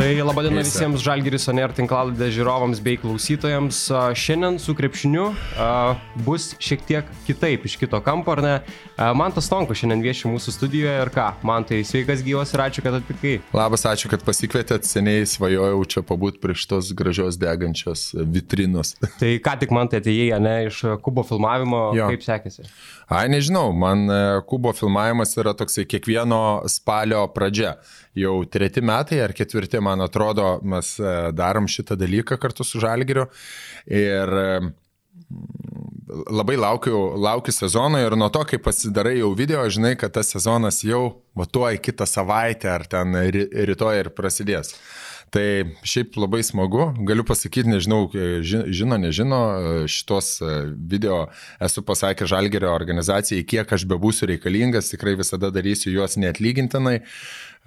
Tai laba diena visiems Žalgiris Oner tinklaladės žiūrovams bei klausytojams. Šiandien su krepšiniu bus šiek tiek kitaip iš kito kampo, ar ne? Mantas Tonko šiandien vieši mūsų studijoje ir ką? Man tai sveikas gyvas ir ačiū, kad atvykai. Labas, ačiū, kad pasikvietėt. Seniai svajojau čia pabūti prie šitos gražios degančios vitrinos. Tai ką tik man tai atėjai, ne, iš Kubo filmavimo, Jo. kaip sekėsi? Ai, nežinau, man e, Kubo filmavimas yra toksai kiekvieno spalio pradžia. Jau treti metai ar ketvirti, man atrodo, mes e, darom šitą dalyką kartu su Žalgiriu. Ir e, labai laukiu, laukiu sezono ir nuo to, kai pasidarai jau video, žinai, kad tas sezonas jau matuoja kitą savaitę ar ten ry- rytoj ir prasidės. Tai šiaip labai smagu, galiu pasakyti, nežinau, ži- žino, nežino, šitos e, video esu pasakęs Žalgerio organizacijai, kiek aš bebūsiu reikalingas, tikrai visada darysiu juos neatlygintinai.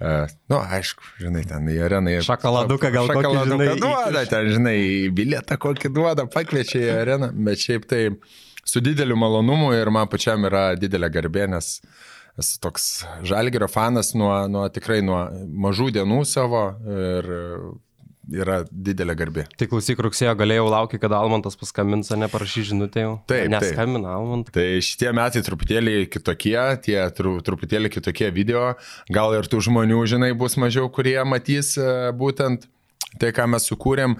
Na, nu, aišku, žinai, ten į areną. Šokoladuką gal kokį, Šokoladuką žinai, duoda, ten, žinai, bilietą kokį duoda, pakviečia į areną, bet šiaip tai su dideliu malonumu ir man pačiam yra didelė garbė, nes esu toks žalgerio fanas nuo, nuo tikrai nuo mažų dienų savo ir yra didelė garbė. Tai klausyk, rugsėjo galėjau laukti, kad Almantas paskambins, ar neparašy žinutę jau. Taip. Neskambina Almantas. Tai šitie metai truputėlį kitokie, tie tru, truputėlį kitokie video, gal ir tų žmonių, žinai, bus mažiau, kurie matys e, būtent tai, ką mes sukūrėm,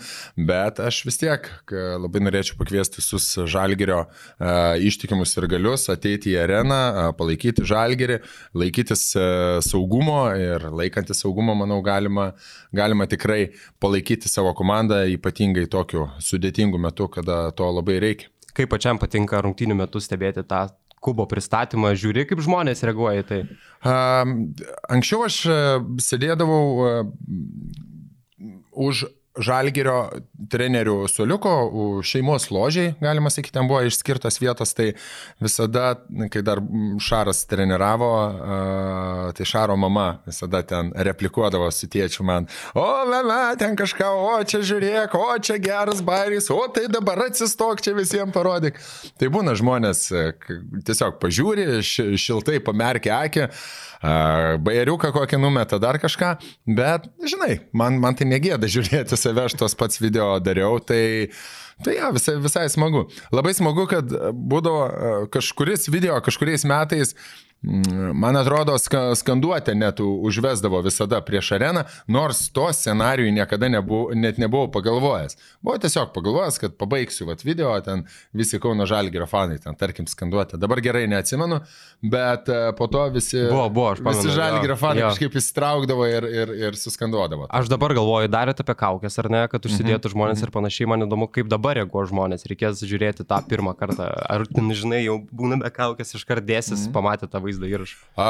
bet aš vis tiek labai norėčiau pakviesti visus žalgerio uh, ištikimus ir galius ateiti į areną, uh, palaikyti žalgerį, laikytis uh, saugumo ir laikantis saugumo, manau, galima, galima tikrai palaikyti savo komandą, ypatingai tokiu sudėtingu metu, kada to labai reikia. Kaip pačiam patinka rungtynių metu stebėti tą Kubo pristatymą, žiūri, kaip žmonės reaguoja į tai. Anksčiau aš e, sėdėdavau e, už Žalgerio trenerių suoliuko, už šeimos ložiai, galima sakyti, ten buvo išskirtos vietos, tai visada, kai dar Šaras treniravo, tai Šaro mama visada ten replikuodavo su tėčiu man, o, mama, ten kažką, o, čia žiūrėk, o, čia geras bairis, o, tai dabar atsistok, čia visiems parodyk. Tai būna žmonės tiesiog pažiūri, ši- šiltai pamerkia akį, a, bajeriuką kokį numeta, dar kažką, bet, žinai, man, man tai negėda žiūrėti save, aš tos pats video dariau, tai, tai ja, visai, visai smagu. Labai smagu, kad būdavo a, kažkuris video kažkuriais metais, man atrodo, ska, skanduotę net užvesdavo visada prieš areną, nors to scenarijų niekada nebuvo, net nebuvau pagalvojęs. Buvo tiesiog pagalvojęs, kad pabaigsiu vat, video, ten visi Kauno Žalgėrio fanai, ten tarkim skanduotę. Dabar gerai neatsimenu, bet e, po to visi, Buvo, buvo, pamenu, visi Žalgėrio jo, fanai jo. kažkaip įsitraukdavo ir, ir, ir suskanduodavo. Aš dabar galvoju, darėte apie kaukės ar ne, kad užsidėtų Mhm, žmonės ir panašiai, man įdomu, kaip dabar reaguoja žmonės, reikės žiūrėti tą pirmą kartą. Ar, žinai, jau būna be kaukės iškart dėsis, Mhm. pamatė tą vaizdą įrašą. A,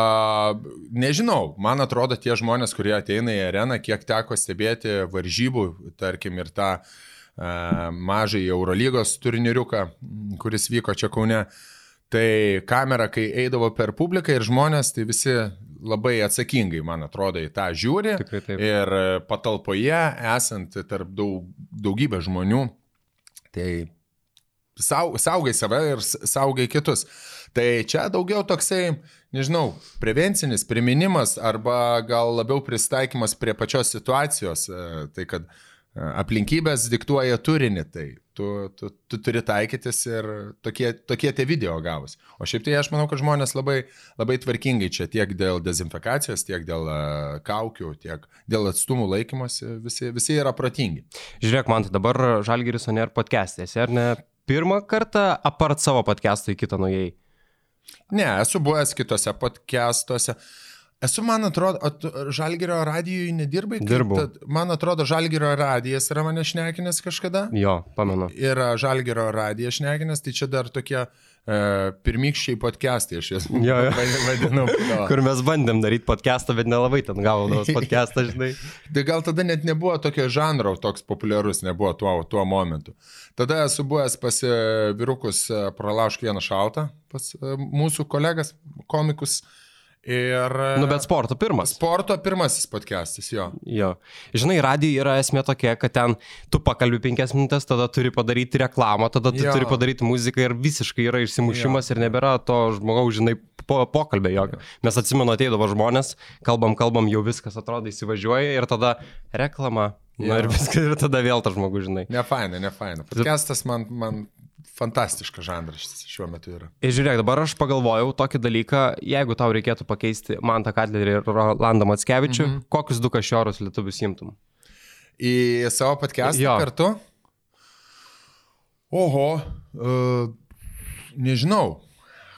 nežinau, man atrodo tie žmonės, kurie ateina į areną, kiek teko stebėti varžybų, tarkim, ir tą a, mažąjį Eurolygos turniriuką, m, kuris vyko čia Kaune, tai kamera, kai eidavo per publiką ir žmonės, tai visi labai atsakingai, man atrodo, į tą žiūri. Tikrai taip. Ir patalpoje, esant tarp daug, daugybę žmonių, tai sau, saugai save ir saugai kitus. Tai čia daugiau toksai, nežinau, prevencinis priminimas arba gal labiau pristaikymas prie pačios situacijos. e, Tai kad e, aplinkybės diktuoja turinį, tai tu, tu, tu turi taikytis ir tokie, tokie tie video gavus. O šiaip tai aš manau, kad žmonės labai, labai tvarkingai čia tiek dėl dezinfekacijos, tiek dėl e, kaukių, tiek dėl atstumų laikymosi, visi, visi yra protingi. Žiūrėk, man tai dabar Žalgiris Oner podcast'ėse, ar ne? Pirmą kartą apart savo podcast'o į kitą nuėjai. Ne, esu buvęs kitose podcastuose. Esu, man atrodo, Žalgirio radijoje nedirbai? Kaip Dirbau. tad- Man atrodo, Žalgirio radijas yra mane šnekinęs kažkada. Jo, pamenu. Yra Žalgirio radijas šnekinęs, tai čia dar tokie e, pirmykščiai podcastai, aš jas Jo, jo. vadinau. Jo. Kur mes bandėm daryti podcast'ą, bet nelabai ten gaudavos podcast'ą, žinai. Tai gal tada net nebuvo tokio žanro toks populiarus, nebuvo tuo, tuo momentu. Tada esu buvęs pas e, vyrukus e, pralaužk vieną šaltą, pas e, mūsų kolegas, komikus. Ir... Nu, bet sporto pirmas. Sporto pirmasis podcastas, jo. Jo. Žinai, radijai yra esmė tokia, kad ten tu pakalbi penkias minutės, tada turi padaryti reklamą, tada tu Jo. turi padaryti muziką ir visiškai yra išsimušimas ir nebėra to žmogaus, žinai, po, pokalbė jokio. Mes atsimenu, ateidavo žmonės, kalbam, kalbam, jau viskas atrodo įsivažiuoja ir tada reklama. Na ir viskas, ir tada vėl tas žmogus, žinai. Ne faina, ne faina. Podcastas man, man fantastiškas žanras šiuo metu yra. Ir žiūrėk, dabar aš pagalvojau tokį dalyką, jeigu tau reikėtų pakeisti Mantą Katlerį ir Rolandą Matskevičių, mhm. kokius du kašiorus lietuvius imtum? Į savo podcastą Jo. kartu? Oho, uh, nežinau.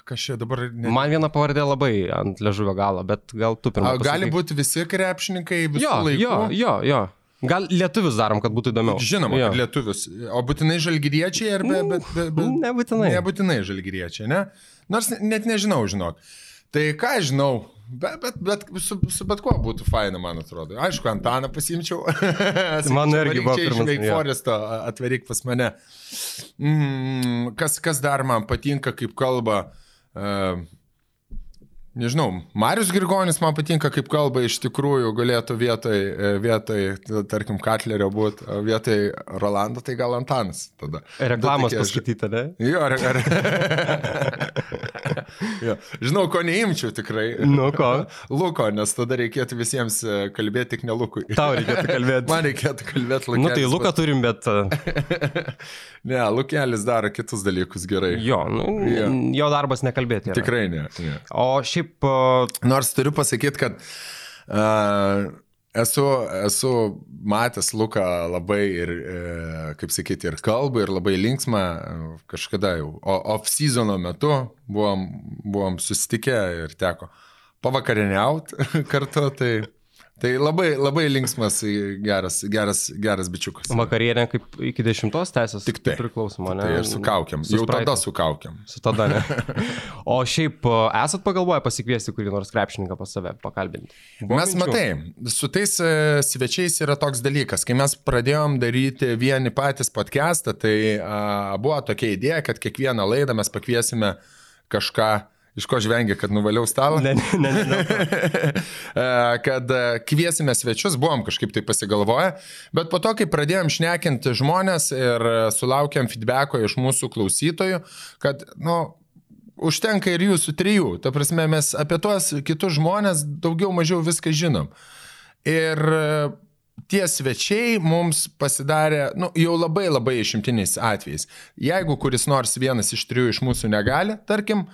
Kas čia dabar... Ne... Man viena pavardė labai ant ležuvio galo, bet gal tu pirmą. A, gali būti visi krepšininkai visų Jo, laikų. jo, jo, jo. Gal lietuvius darom, kad būtų įdomiau. Žinoma, jo. lietuvius. O būtinai žalgyriečiai ar be, be, be, be, Nebūtinai. Nebūtinai žalgyriečiai, ne? Nors net nežinau, žinok. Tai ką žinau, bet, bet, bet su, su bet kuo būtų faina, man atrodo. Aišku, Antaną pasimčiau. Man irgi buvo pirmas, jo. Foresto atvaryk pas mane. Mm, kas, kas dar man patinka, kaip kalba. Uh, Nežinau, Marius Grigonis man patinka, kaip kalba iš tikrųjų galėtų vietoj, e, vietoj tarkim, Katlerio būti, vietoj Rolando, tai gal Antanas tada. Reklamos paskaityta, ne? Jo, ar... ar... jo. Žinau, ko neimčiau tikrai. Nu, ko? Luko, nes tada reikėtų visiems e, kalbėti tik ne Lukui. Tau reikėtų kalbėti. Man reikėtų kalbėti Lukui. Nu tai Luką turim, bet... uh, Ne, Lukelis daro kitus dalykus gerai. Jo, nu, Jo. jo darbas nekalbėti. yra. Tikrai ne. ne. O šiaip... uh, Nors turiu pasakyti, kad uh, esu, esu matęs Luką labai ir, e, kaip sakyti, ir kalbą, ir labai linksmą e, kažkada jau. O off-seasono metu buvom, buvom susitikę ir teko pavakarieniauti kartu. Tai, tai labai, labai linksmas, geras, geras, geras bičiukas. Vakarienė kaip iki dešimtos teisės. Tik tai. Priklausoma, ne? Tai ir su kaukiam. Su Jau tada su kaukiam. Su tada, ne. O šiaip uh, esat pagalvoję pasikviesti kurį nors krepšininką pas save, pakalbinti? Buvo Mes minčių? matai, su tais e, svečiais yra toks dalykas. Kai mes pradėjom daryti vieni patys podcastą, tai a, buvo tokia idėja, kad kiekvieną laidą mes pakviesime kažką, iš ko žvengia, kad nuvaliau stalą. Ne, ne, ne. ne. E, kad e, kviesime svečius, buvom kažkaip tai pasigalvoję, bet po to, kai pradėjom šnekinti žmonės ir sulaukėm feedbacko iš mūsų klausytojų, kad, nu, užtenka ir jūsų trijų. Ta prasme, mes apie tuos kitus žmonės daugiau mažiau viską žinom. Ir tie svečiai mums pasidarė, nu, jau labai labai išimtiniais atvejais. Jeigu kuris nors vienas iš trijų iš mūsų negali, tarkim,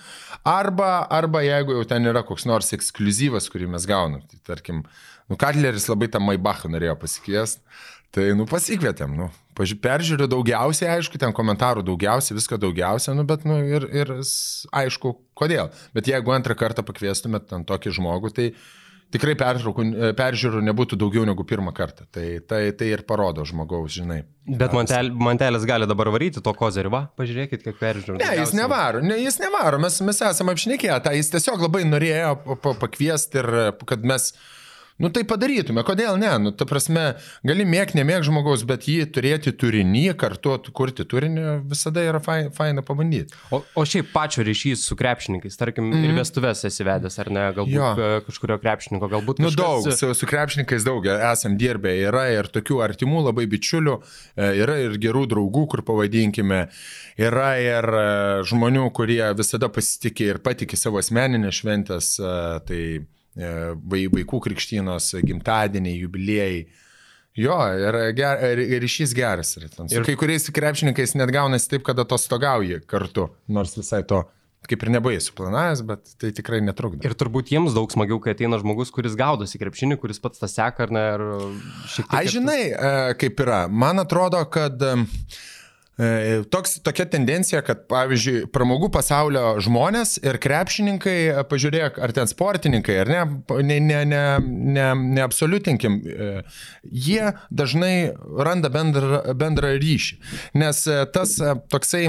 arba, arba jeigu jau ten yra koks nors ekskluzyvas, kurį mes gaunam, tai tarkim, nu, Katleris labai tą Maibachą norėjo pasikviesti. Tai, nu, pasikvietėm, nu, peržiūriu daugiausiai, aišku, ten komentarų daugiausiai, viską daugiausia, nu, bet, nu, ir, ir aišku, kodėl. Bet jeigu antrą kartą pakviestumėt ten tokį žmogų, tai tikrai pertraukų, e, peržiūrų nebūtų daugiau negu pirmą kartą. Tai tai, tai ir parodo žmogaus, žinai. Bet mantel, mantelis gali dabar varyti to kozerį, va, pažiūrėkit, kiek peržiūrų. Ne, jis nevaro, ne, jis nevaro, mes, mes esame apšnekėję, tą jis tiesiog labai norėjo pa- pa- pakviesti ir kad mes, nu tai padarytume, kodėl ne, nu ta prasme, gali mėg, nemėg žmogaus, bet jį turėti turinį, kartu kurti turinį, visada yra fai- faina pabandyti. O, o šiaip pačio ryšys su krepšininkais, tarkim, mm. ir vestuves esi vedęs, ar ne, galbūt Jo. e, kažkurio krepšininko, galbūt Nu kažkas- daug, su, su krepšininkais daug esam dirbę, yra ir tokių artimų labai bičiulių, e, yra ir gerų draugų, kur pavadinkime, yra ir e, žmonių, kurie visada pasitikė ir patikė savo asmeninės šventės, e, tai e, vaikų krikštynos, gimtadieniai, jubiliejai. Jo, ir, ger, ir, ir ryšys geras. yra ten. Ir- ir... kai kuriais krepšininkais net gaunasi taip, kad atostogauji kartu, nors visai to kaip ir nebuvai suplanavęs, bet tai tikrai netrukdo. Ir turbūt jiems daug smagiau, kai ateina žmogus, kuris gaudosi krepšinį, kuris pats tą seka, ar ne, ir šiek tiek... Ai, žinai, e, kaip yra. Man atrodo, kad e, toks, tokia tendencija, kad, pavyzdžiui, pramogų pasaulio žmonės ir krepšininkai, e, pažiūrėk, ar ten sportininkai, ar ne, pa- ne, ne, ne, ne, neabsoliutinkim, e, jie dažnai randa bendrą, bendrą ryšį. Nes e, tas e, toksai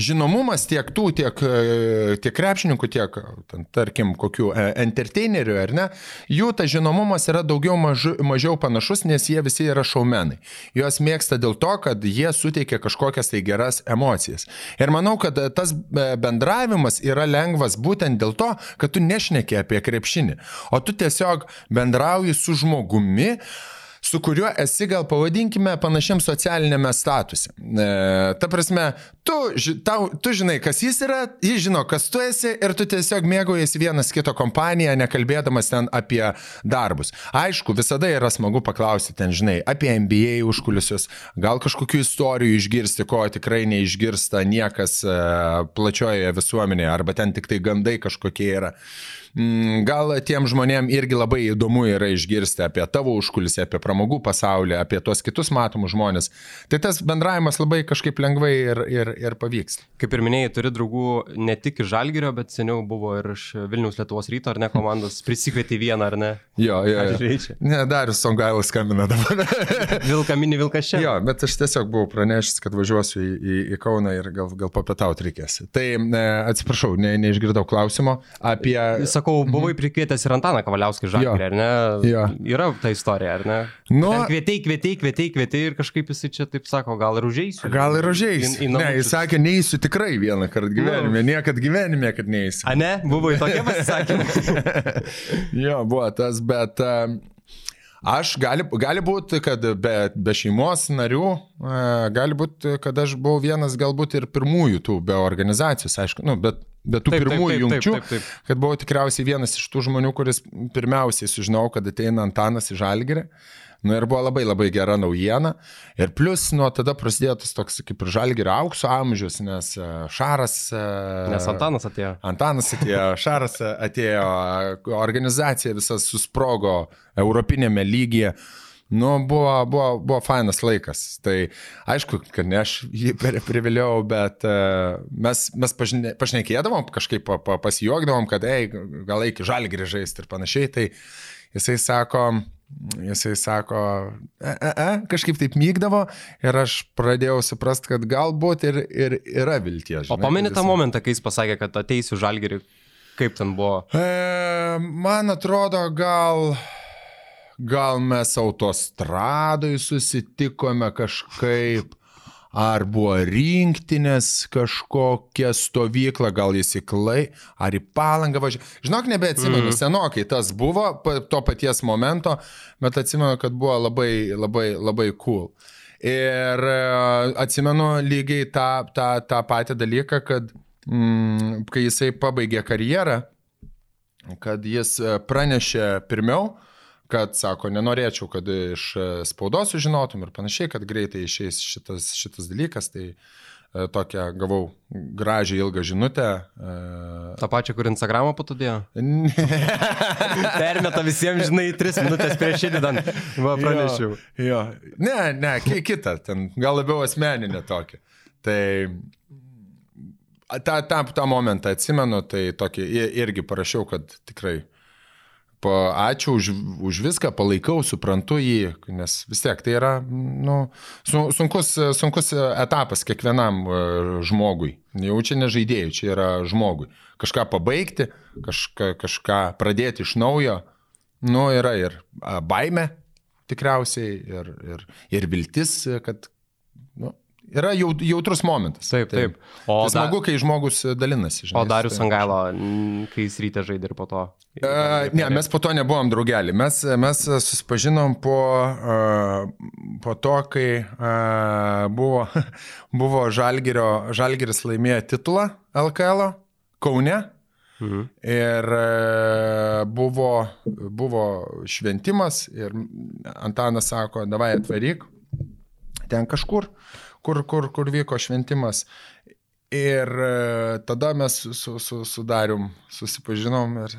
žinomumas tiek tų, tiek, e, tiek krepšininkų, tiek, ten, tarkim, kokių e, entertainerių, ar ne, jų tas žinomumas yra daugiau mažu, mažiau panašus, nes jie visi yra šaumenai. Juos mėgsta dėl to, kad jie suteikia kažkokias tai geras emocijas. Ir manau, kad e, tas e, bendravimas yra lengvas būtent dėl to, kad tu nešneki apie krepšinį, o tu tiesiog bendrauji su žmogumi, su kuriuo esi gal pavadinkime panašiam socialinėme statuse. E, ta prasme, tu, tau, tu žinai, kas jis yra, jis žino, kas tu esi ir tu tiesiog mėgaujasi vienas kito kompaniją, nekalbėdamas ten apie darbus. Aišku, visada yra smagu paklausyti ten, žinai, apie NBA užkulisius, gal kažkokių istorijų išgirsti, ko tikrai neišgirsta niekas e, plačioje visuomenėje, arba ten tik tai gandai kažkokie yra. Mm, gal tiem žmonėm irgi labai įdomu yra išgirsti apie tavo užkulisį, apie pramogų pasaulį, apie tuos kitus matomus žmonės. Tai tas bendravimas labai kažkaip lengvai ir, ir, ir pavyks. Kaip ir minėjai, turi draugų ne tik iš Žalgirio, bet seniau buvo ir iš Vilniaus Lietuvos ryto, ar ne, komandos prisikvieti vieną, ar ne? Jo, jo. jo. Ne, Darius Songailas skambina dabar. Vilka mini Vilkas čia. Jo, bet aš tiesiog buvau pranešęs, kad važiuosiu į, į, į Kauną ir gal, gal papietauti reikės. Tai ne, atsiprašau, ne, neišgirdau klausimo apie... Sakau, buvai prikvietęs ir Antaną Kavaliauską žalgirį, ar ne? Jo. Yra ta istorija, ar ne? Nu, kvietei, kvietei, kvietei, kvietei ir kažkaip jisai čia taip sako, gal ir užeisiu. Gal ir užeisiu. Ne, jis sakė, neįsiu tikrai vieną kartą gyvenime, Nu. niekad gyvenime, kad neįsiu. A ne, buvo į tokie pasisakymai. jo, buvo tas, bet uh, aš gali, gali būti, kad be, be šeimos narių, uh, gali būti, kad aš buvau vienas galbūt ir pirmųjų tų be organizacijos, aišku, nu, bet Bet tų Taip, taip, pirmųjų taip, jungčių, taip, taip, taip. kad buvau tikriausiai vienas iš tų žmonių, kuris pirmiausiai sužinau, kad ateina Antanas į Žalgirį. Nu ir buvo labai labai gera naujiena. Ir plus nuo tada prasidėjo tas toks kaip ir Žalgirio aukso amžius, nes e, Šaras. e, Nes Antanas atėjo. Antanas atėjo, Šaras atėjo, organizacija visas susprogo europinėme lygyje. Nu, buvo, buvo, buvo fainas laikas. Tai aišku, kad ne aš jį priviliau, bet uh, mes, mes pažine, pašnekėdavom, kažkaip pa, pa, pasijuokdavom, kad, ei, gal eik žalgrį žaisti ir panašiai. Tai jisai sako, jisai sako, e, e, e, kažkaip taip mygdavo ir aš pradėjau suprasti, kad galbūt ir, ir yra vilties. O žinai, pameni kad tą jisai- momentą, kai jis pasakė, kad ateisiu žalgerį, kaip ten buvo? E, man atrodo, gal, gal mes autostradoj susitikome kažkaip, ar buvo rinktinės kažkokia stovykla, gal įsiklai, ar į palangą važiavo. Žinok, nebeatsimenu, mm. senokai tas buvo to paties momento, bet atsimenu, kad buvo labai, labai, labai cool. Ir e, atsimenu lygiai tą, tą, tą patį dalyką, kad mm, kai jisai pabaigė karjerą, kad jis e, pranešė pirmiau, kad sako, nenorėčiau, kad iš e, spaudos sužinotum ir panašiai, kad greitai išeis šitas, šitas dalykas, tai e, tokią gavau gražią ilgą žinutę. e, Ta pačia, kur Instagramą patudėjo? Permeta visiems, žinai, tris minutės prieš įdedant. Va, pranešiau. Jo, jo. Ne, ne, ki- kitą, ten gal labiau asmeninę tokią. Tai tą, tą, tą momentą atsimenu, tai tokį irgi parašiau, kad tikrai pa, ačiū už, už viską, palaikau, suprantu jį, nes vis tiek tai yra nu, su- sunkus, sunkus etapas kiekvienam e, žmogui. Jau čia ne žaidėjai, čia yra žmogui. Kažką pabaigti, kažką, kažką pradėti iš naujo, nu yra ir baime tikriausiai, ir, ir, ir viltis, kad yra jau, jautrus momentas. Taip, taip. O, O da, smagu, kai žmogus dalinasi. o žinai, Darius su tavim. Sangailo, n- kai jis ryte žaidė ir po to. Uh, ne, mes po to nebuvom draugelį. Mes, mes susipažinom po, uh, po to, kai uh, buvo, buvo Žalgirio, Žalgiris laimėjo titulą LKL Kaune. Mhm. Ir e, buvo, buvo šventimas ir Antanas sako, davai atvaryk ten kažkur, kur, kur, kur vyko šventimas. Ir e, tada mes su, su, su, su Darium susipažinom ir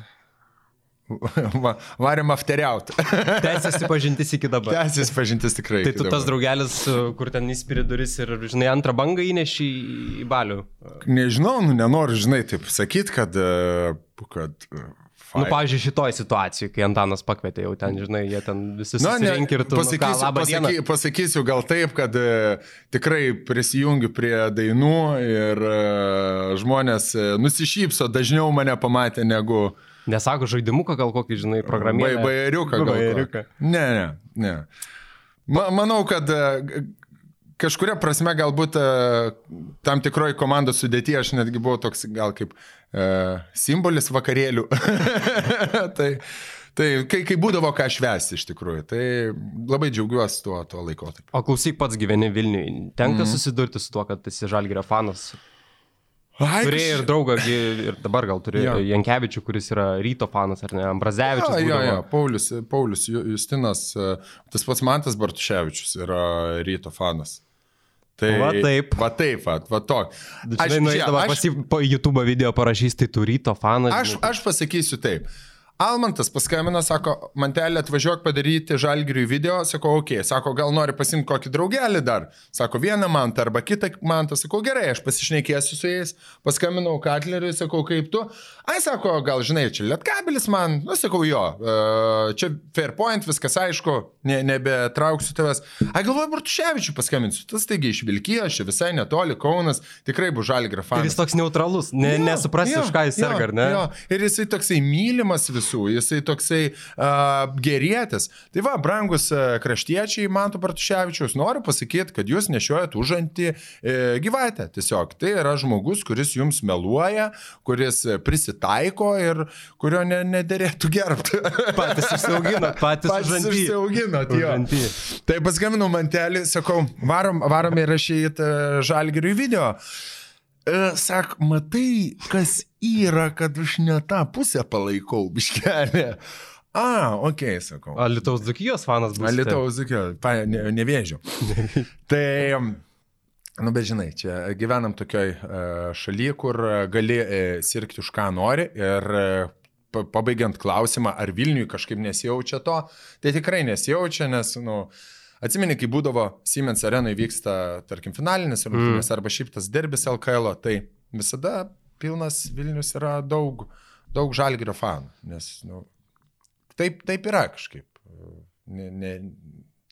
va, varėm afteriaut. Tęsiasi pažintis iki dabar. Tęsis pažintis tikrai. Tai tu tas dabar. draugelis, kur ten įspiri duris ir, žinai, antrą bangą įneši į balių. Nežinau, nu, nenoriu, žinai, taip sakyti, kad... e, kad e, Nu, pavyzdžiui, šitoj situacijai, kai Antanas pakvietė jau ten, žinai, jie ten visi Na, susirinkė ir tu nu, ką, pasakysiu, labą dieną. pasaky, pasakysiu gal taip, kad e, tikrai prisijungiu prie dainų ir e, žmonės e, nusišypso dažniau mane pamatę negu Nesako žaidimuką, gal kokį, žinai, programėlę. bai- bajeriuką. gal Bajeriuką. kokį. Ne, ne, ne. Ma, manau, kad e, kažkuria prasme galbūt e, tam tikroji komandos sudėti aš netgi buvau toks gal kaip e, simbolis vakarėlių. tai, Tai kai, kai būdavo ką švęsti iš tikrųjų, tai labai džiaugiuosi tuo, tuo laikotarpiu. O klausyk, pats gyveni Vilniui. Tenka mm. susidurti su tuo, kad esi Žalgirio fanas. Ai, Turėjai ir draugą, ir dabar gal turi Jo. Jankevičių, kuris yra ryto fanas, ar ne, Ambrazevičius. Jo, jo, būdavo. jo, Paulius, Paulius Ju- Justinas, e, tas pats Mantas Bartuševičius yra ryto fanas. Tai, Va taip. Va taip, va, va to. Aš, pas jį po YouTube video parašys, tai tu ryto fanas. aš, aš pasakysiu taip. Almantas paskambino, sako, mantelė atvažiuok padaryti žalgiriui video, sako, ok, sako, gal nori pasimti kokį draugelį dar, sako, vieną mantą arba kitą mantą, sako, gerai, aš pasišnekėsiu su jais, paskambinau Katleriui, sakau, kaip tu, ai, sako, gal žinai, čia lietkabelis man, nu, sakau, jo, e, čia Fairpoint, viskas aišku, ne, nebetrauksiu tavęs, ai, galvoju, Bartuševičiu paskambinsiu, tas taigi iš Vilkijos, čia visai netoli, Kaunas, tikrai bus žalgirio Ir fanas. jis toks neutralus, ne, Jo, nesuprasi, jo, už ką jis serga, ar ne? Jo. Ir jisai toksai mylimas visų, jisai toksai uh, gerėtis. Tai va, brangus uh, kraštiečiai, Mantų Bartuševičius, noriu pasakyti, kad jūs nešiojat užantį e, gyvatę. Tiesiog tai yra žmogus, kuris jums meluoja, kuris e, prisitaiko ir kurio ne, nederėtų gerbti. Patys užsiauginat, patys Patys. Užanty. Tai paskambinau mantelį, sakau, varom, varom įrašyti žalgiriui video. E, Sak, matai, kas yra, kad aš ne tą pusę palaikau, biškelė. A, ok, sakau. O Lietuvos Dukijos fanas bus. Alitaus, okay, ne, nevėžiu. tai, nu, bet žinai, čia gyvenam tokioj šalyje, kur e, gali e, sirgti už ką nori ir e, pa- pabaigiant klausimą, ar Vilniui kažkaip nesijaučia to, tai tikrai nesijaučia, nes, nu, atsimeni, kai būdavo Siemens arenai vyksta, tarkim, finalinis rungtynės mm. arba šiaip tas derbis LKL, tai visada pilnas Vilnius yra daug, daug žalgerio fanų, nes, nu, taip, taip yra kažkaip. Ne, ne,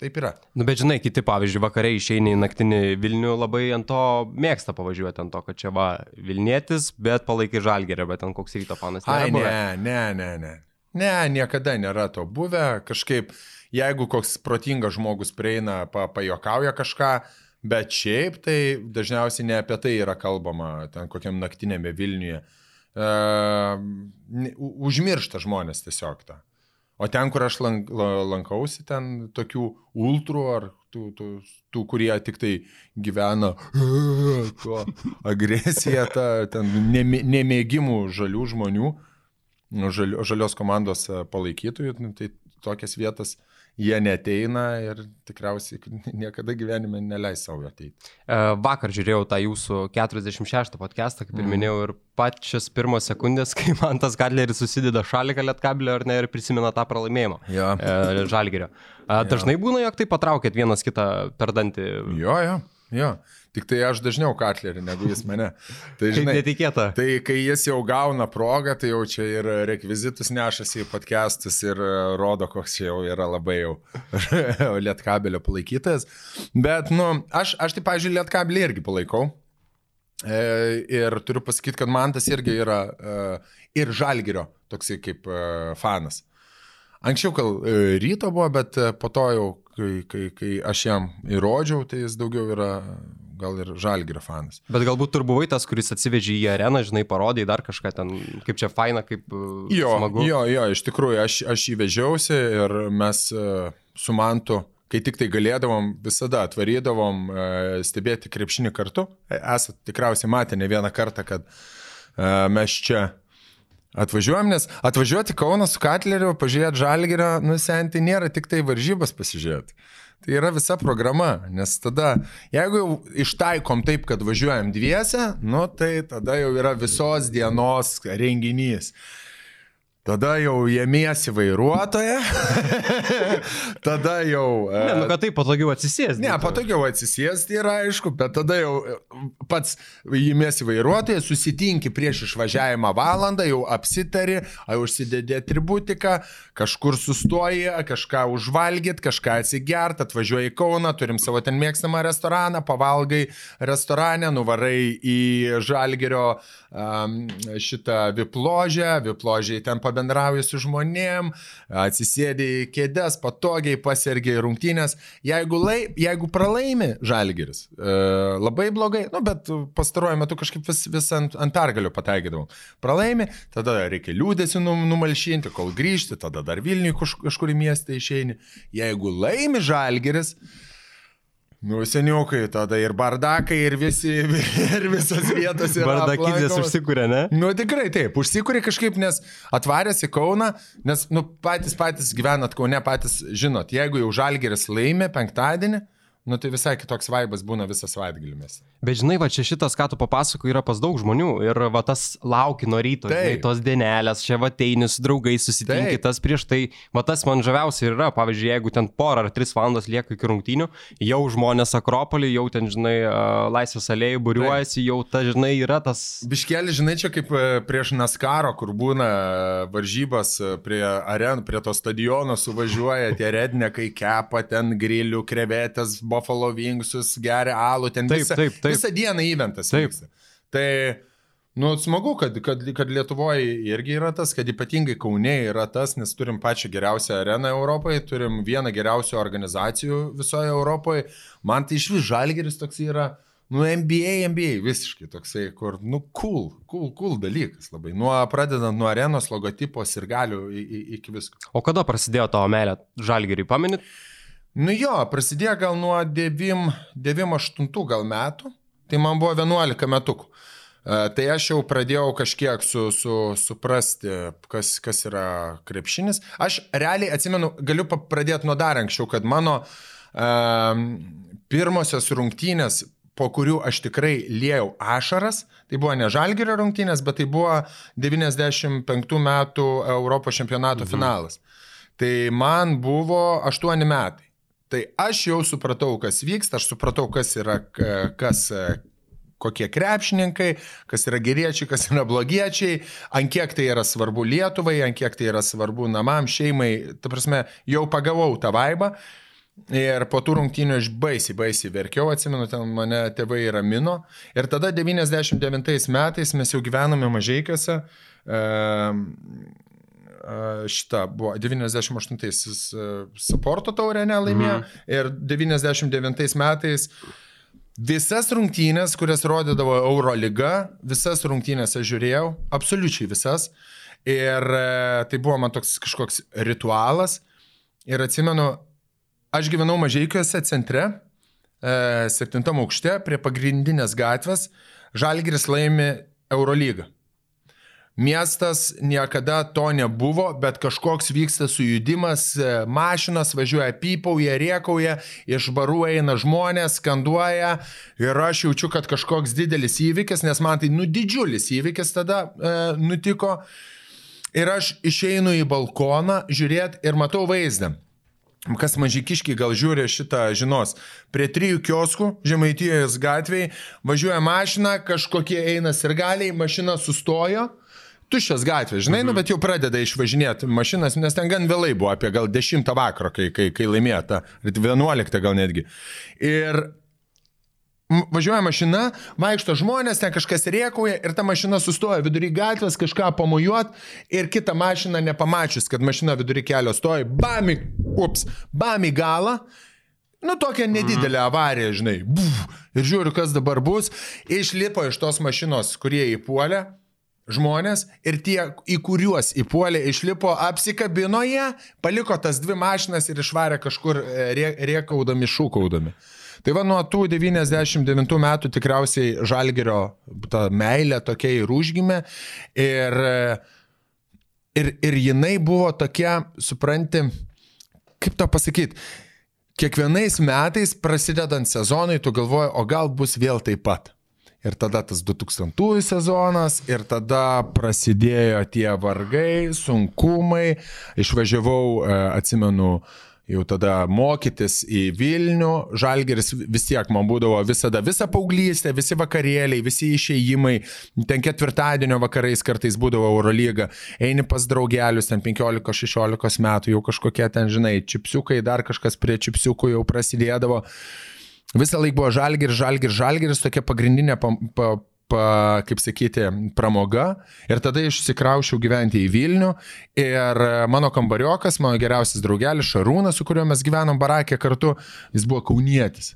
taip yra. Nu, bet žinai, kiti, pavyzdžiui, vakariai išeini į naktinį Vilnių, labai ant to mėgsta pavažiuoti, ant to, kad čia va Vilnietis, bet palaikai žalgerę, bet ten koks ryto fanas. nėra Ai, ne, ne, ne, ne. Ne, niekada nėra to buvę. Kažkaip, jeigu koks protingas žmogus prieina, pa, pajokauja kažką, bet šiaip tai dažniausiai ne apie tai yra kalbama ten kokiam naktinėme Vilniuje. Uh, užmiršta žmonės tiesiog tą. O ten, kur aš lank, la- lankausi, ten tokių ultrų ar tų, tų, tų kurie tik tai gyvena tuo agresija, ta, ten nemė- nemėgimų žalių žmonių, žali, žalios komandos palaikytojų, nu, tai tokias vietas jie neteina ir tikriausiai niekada gyvenime neleis savo ateiti. E, Vakar žiūrėjau tą jūsų 46 podcastą, kaip ir Mhm. minėjau, ir pačios pirmos sekundės, kai man tas Kadleris susideda šaliką lietkablio ar ne ir prisimena tą pralaimėjimą. Jo. E, Žalgerio. E, Dažnai būna, jog tai patraukėt vienas kitą per dantį. Jo, jo, jo. Tik tai aš dažniau katlerį negu jis mane. Tai žinai, netikėta. Tai kai jis jau gauna progą, tai jau čia ir rekvizitus nešasi į podcastus ir e, rodo, koks čia jau yra labai jau lietkabelio palaikytas. Bet, nu, aš, aš tai, pažiūrėjau, lietkabelį irgi palaikau. E, ir turiu pasakyti, kad man tas irgi yra e, ir žalgerio toksai kaip fanas. Anksčiau gal ryto buvo, bet po to jau, kai, kai, kai aš jam įrodžiau, tai jis daugiau yra gal ir žalgerio fanas. Bet galbūt tu buvai tas, kuris atsivežė į areną, žinai, parodė dar kažką ten, kaip čia faina, kaip e, Jo, smagu. jo, jo, iš tikrųjų, aš, aš jį vežiausi ir mes e, su Mantu, kai tik tai galėdavom, visada atvarydavom e, stebėti krepšinį kartu. E, Esate tikriausiai matę ne vieną kartą, kad mes čia atvažiuojam, nes atvažiuoti Kauną su Katleriu, pažiūrėti Žalgirą, nusenti nėra tik tai varžybas pasižiūrėti. Tai yra visa programa, nes tada, jeigu jau ištaikom taip, kad važiuojam dviese, nu tai tada jau yra visos dienos renginys. Tada jau jėmiesi vairuotoją, tada jau... e, Ne, nu kad taip patogiau atsisėsti. Ne, patogiau atsisėsti yra aišku, bet tada jau e, pats įmėsi vairuotoją, susitinki prieš išvažiavimą valandą, jau apsitari, jau užsidedi atributiką, kažkur sustoji, kažką užvalgyt, kažką atsigert, atvažiuoji į Kauną, turim savo ten mėgstamą restoraną, pavalgai restorane, nuvarai į Žalgerio um, šitą vipložę, vipložiai ten pabendrauji pabendrauji su žmonėm, atsisėdi į kėdės, patogiai pasirgiai rungtynės. Jeigu, lai, jeigu pralaimi žalgeris, e, labai blogai, nu, bet pastaruoju metu kažkaip vis, vis ant, ant pergalių pataikydavau. Pralaimi, tada reikia liūdėsi numalšinti, kol grįžti, tada dar Vilniui kažkur į miestą išeini. Jeigu laimi žalgeris, Nu, seniukai, tada ir bardakai, ir, visi, ir visas vietos yra. Bardakydės užsikūrė, ne? Nu, tikrai taip, užsikūrė kažkaip, nes atvarėsi Kauną, nes, nu, patys patys gyvenat Kaune, patys žinot, jeigu jau žalgeris laimė penktadienį, Nu tai visai kitoks vaibas būna visą savaitgalį mes. Bet žinai, va čia šitas, ką tu papasako, yra pas daug žmonių ir va tas lauki nuo ryto, žinai, tos dienelės, čia va teini su draugais, susitinki Taip. tas prieš tai, va tas man žaviausia yra, pavyzdžiui, jeigu ten porą ar tris valandas lieka iki rungtynių, jau žmonės Akropolį, jau ten, žinai, Laisvės alėjai būriuojasi, jau ta, žinai, yra tas... Biškelį, žinai, čia kaip e, prieš Naskaro, kur būna e, varžybas e, prie arenų, prie to stadiono suvažiuoja tie rednekai, kepa ten grilių, krevetės, Buffalo Wingsus, geria alų, ten taip, visą, taip, taip. visą dieną įventas. Taip. Vyksta. Tai, nu, smagu, kad, kad, kad Lietuvoje irgi yra tas, kad ypatingai Kaune yra tas, nes turim pačią geriausią areną Europoje, turim vieną geriausių organizacijų visoje Europoje. Man tai iš vis žalgeris toks yra. Nu, NBA, NBA visiškai toksai, kur, nu, cool, cool, cool dalykas labai. Nuo, pradedant nuo arenos, logotipos ir galių iki visko. O kada prasidėjo tavo melė žalgerį, paminit? Nu jo, prasidėjo gal nuo 9-8 gal metų, tai man buvo 11 metukų. E, tai aš jau pradėjau kažkiek su, su, suprasti, kas, kas yra krepšinis. Aš realiai atsimenu, galiu pradėti nuo dar anksčiau, kad mano um, pirmosios rungtynės, po kurių aš tikrai liejau ašaras, tai buvo ne Žalgirio rungtynės, bet tai buvo 95 metų Europos čempionato mhm. finalas. Tai man buvo 8 metai. Tai aš jau supratau, kas vyksta, aš supratau, kas yra, kas, kokie krepšininkai, kas yra geriečiai, kas yra blogiečiai, ant kiek tai yra svarbu Lietuvai, ant kiek tai yra svarbu namam, šeimai. Ta prasme, jau pagavau tą vaibą. Ir po tų rungtynių aš baisiai, baisiai verkiau, atsimenu, ten mane tėvai ramino. Ir tada 99 metais mes jau gyvename mažaikose. Uh, šitą buvo 98-aisiais Saporto taurę nelaimėjo mhm. ir 99 metais visas rungtynės, kurias rodydavo Euro lyga, visas rungtynės aš žiūrėjau, absoliučiai visas. Ir tai buvo man toks kažkoks ritualas. Ir atsimenu, aš gyvenau Mažiekiuose centre, septintam aukšte, prie pagrindinės gatvės, Žalgiris laimi Eurolygą. Miestas niekada to nebuvo, bet kažkoks vyksta sujudimas, e, mašinas važiuoja pypauja, riekauja, iš barų eina žmonės, skanduoja ir aš jaučiu, kad kažkoks didelis įvykis, nes man tai nu didžiulis įvykis tada e, nutiko. Ir aš išeinu į balkoną žiūrėti ir matau vaizdą. Kas mažykiški gal žiūri šitą žinos. Prie trijų kioskų Žemaitijos gatvėje važiuoja mašina, kažkokie eina sirgaliai, mašina sustojo tuščias gatvės, žinai, nu, mhm. nu, bet jau pradeda išvažinėti mašinas, nes ten gan vėlai buvo, apie gal 10 vakaro, kai, kai, kai laimėjo tą, 11 gal netgi. Ir Važiuoja mašina, vaikšto žmonės, ten kažkas riekauja ir ta mašina sustoja vidury gatvės kažką pamojuot ir kita mašina nepamačius, kad mašina vidury kelio stoja, bami, ups, bami galą. Nu, tokia nedidelė mhm. avarija, žinai. Buf, ir žiūriu, kas dabar bus. Išlipo iš tos mašinos, kurie įpuolė žmonės ir tie, į kuriuos įpuolė, išlipo, apsikabino jie, paliko tas dvi mašinas ir išvarė kažkur e, riekaudami, šūkaudami. Tai va nuo tų 99 metų tikriausiai Žalgerio ta meilė tokia ir užgimė ir, ir, ir jinai buvo tokia, supranti, kaip tą pasakyti, kiekvienais metais prasidedant sezonui tu galvoji, o gal bus vėl taip pat. Ir tada tas 2000 sezonas, ir tada prasidėjo tie vargai, sunkumai. Išvažiavau, e, atsimenu, jau tada mokytis į Vilnių. Žalgeris vis tiek man būdavo visada, visa paauglystė, visi vakarėliai, visi išėjimai. Ten ketvirtadienio vakarais kartais būdavo Eurolyga. Eini pas draugelius, ten 15-16 metų jau kažkokie ten, žinai, čipsiukai, dar kažkas prie čipsiukų jau prasidėdavo. Visą laiką buvo žalgir, žalgir, žalgiris, tokia pagrindinė pa, pa, pa, kaip sakyti, pramoga. Ir tada išsikraušiau gyventi į Vilnių. Ir mano kambariokas, mano geriausias draugelis Šarūnas, su kuriuo mes gyvenom barakė kartu, jis buvo kaunietis.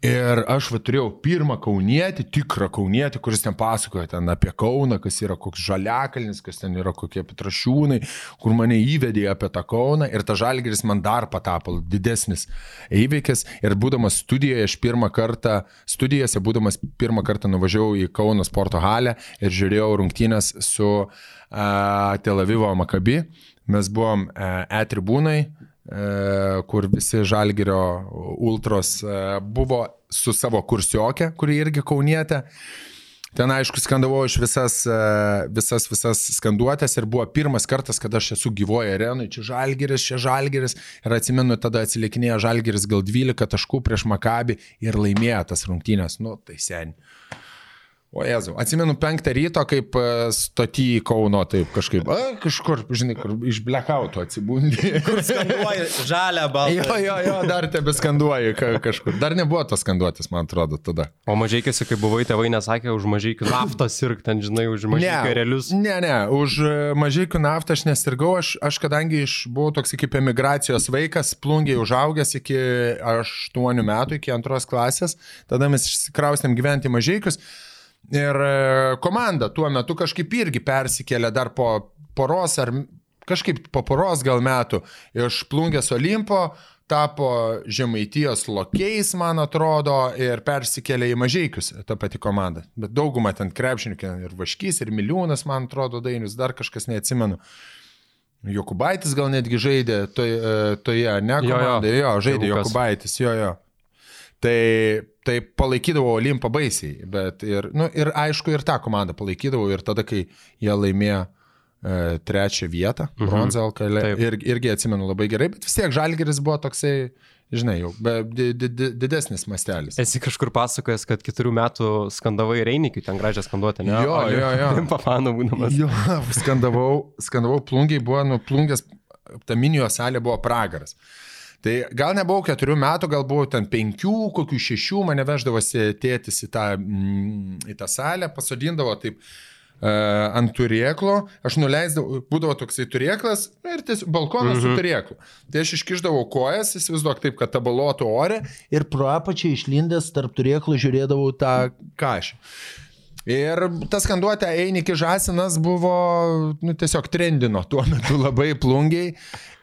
Ir aš va turėjau pirmą kaunietį, tikrą kaunietį, kuris ten pasakoja ten apie Kauną, kas yra koks žaliakalnis, kas ten yra kokie petrašiūnai, kur mane įvedė apie tą Kauną ir ta žalgeris man dar patapo didesnis įvykis. Ir būdamas studijoje, aš pirmą kartą, studijose būdamas pirmą kartą nuvažiavau į Kauno sporto halę ir žiūrėjau rungtynės su uh, Tel Avivo Makabi. Mes buvom uh, E, kur visi žalgerio ultros e, buvo su savo kursiokė, kuri irgi kaunietė. Ten, aišku, skandavau iš visas, e, visas, visas skanduotės ir buvo pirmas kartas, kada aš esu gyvoje arenui, čia žalgeris, čia žalgeris. Ir atsimenu, tada atsilikinėjo žalgeris gal 12 taškų prieš Makabį ir laimėjo tas rungtynės. Nu, tai seniai. O Jezu, atsimenu penktą ryto, kaip e, stoti į Kauno, taip kažkaip, a, kažkur, žinai, kur iš blekauto atsibūndi. Kur skanduoji žalę baltą. Jo, jo, jo, dar tebe skanduoji kažkur. Dar nebuvo tos skanduotis, man atrodo, tada. O mažykėsi, kai buvai, tėvai nesakė už mažykių naftą sirgti, ten, žinai, už mažykių realius. Ne, ne, už e, mažykių naftą aš nesirgau, aš, aš kadangi iš, buvau toks kaip emigracijos vaikas, plungiai užaugęs iki 8 metų, iki antros klasės, tada mes išsikraustėm gyventi mažykius. Ir e, komanda tuo metu kažkaip irgi persikėlė dar po poros ar kažkaip po poros gal metų iš Plungės Olimpo, tapo Žemaitijos lokiais, man atrodo, ir persikėlė į Mažiekius tą patį komandą. Bet dauguma ten krepšininkė ir Vaškys, ir Miliūnas, man atrodo, Dainius, dar kažkas neatsimenu. Jokubaitis gal netgi žaidė toje, toje ne komandoje, jo, jo, jo žaidė Jokubaitis, jo, jo. Tai tai palaikydavau Olimpą baisiai, bet ir, nu, ir aišku, ir tą komandą palaikydavau ir tada, kai jie laimėjo e, trečią vietą, mhm. bronzą LKL, ir, irgi atsimenu labai gerai, bet vis tiek Žalgeris buvo toksai, žinai, jau di, di, di, didesnis mastelis. Esi kažkur pasakojęs, kad keturių metų skandavai Reinikiui, ten gražią skanduotę, ne? Jo, jo, jo. Pafanų būdamas. Jo, skandavau, skandavau plungiai, buvo, nu, plungės, ta minijos salė buvo pragaras. Tai gal nebuvau keturių metų, gal buvau ten penkių, kokių šešių, mane veždavosi tėtis į tą, mm, į tą salę, pasodindavo taip uh, ant turėklo, aš nuleisdavau, būdavo toksai turėklas ir tiesiog balkonas mhm. su turėklu. Tai aš iškiždavau kojas, įsivaizduok taip, kad tabalotų ore ir pro apačią išlindęs tarp turėklų žiūrėdavau tą kažį. Ir tas skanduotė Einikį Žasinas buvo nu, tiesiog trendino tuo metu labai plungiai.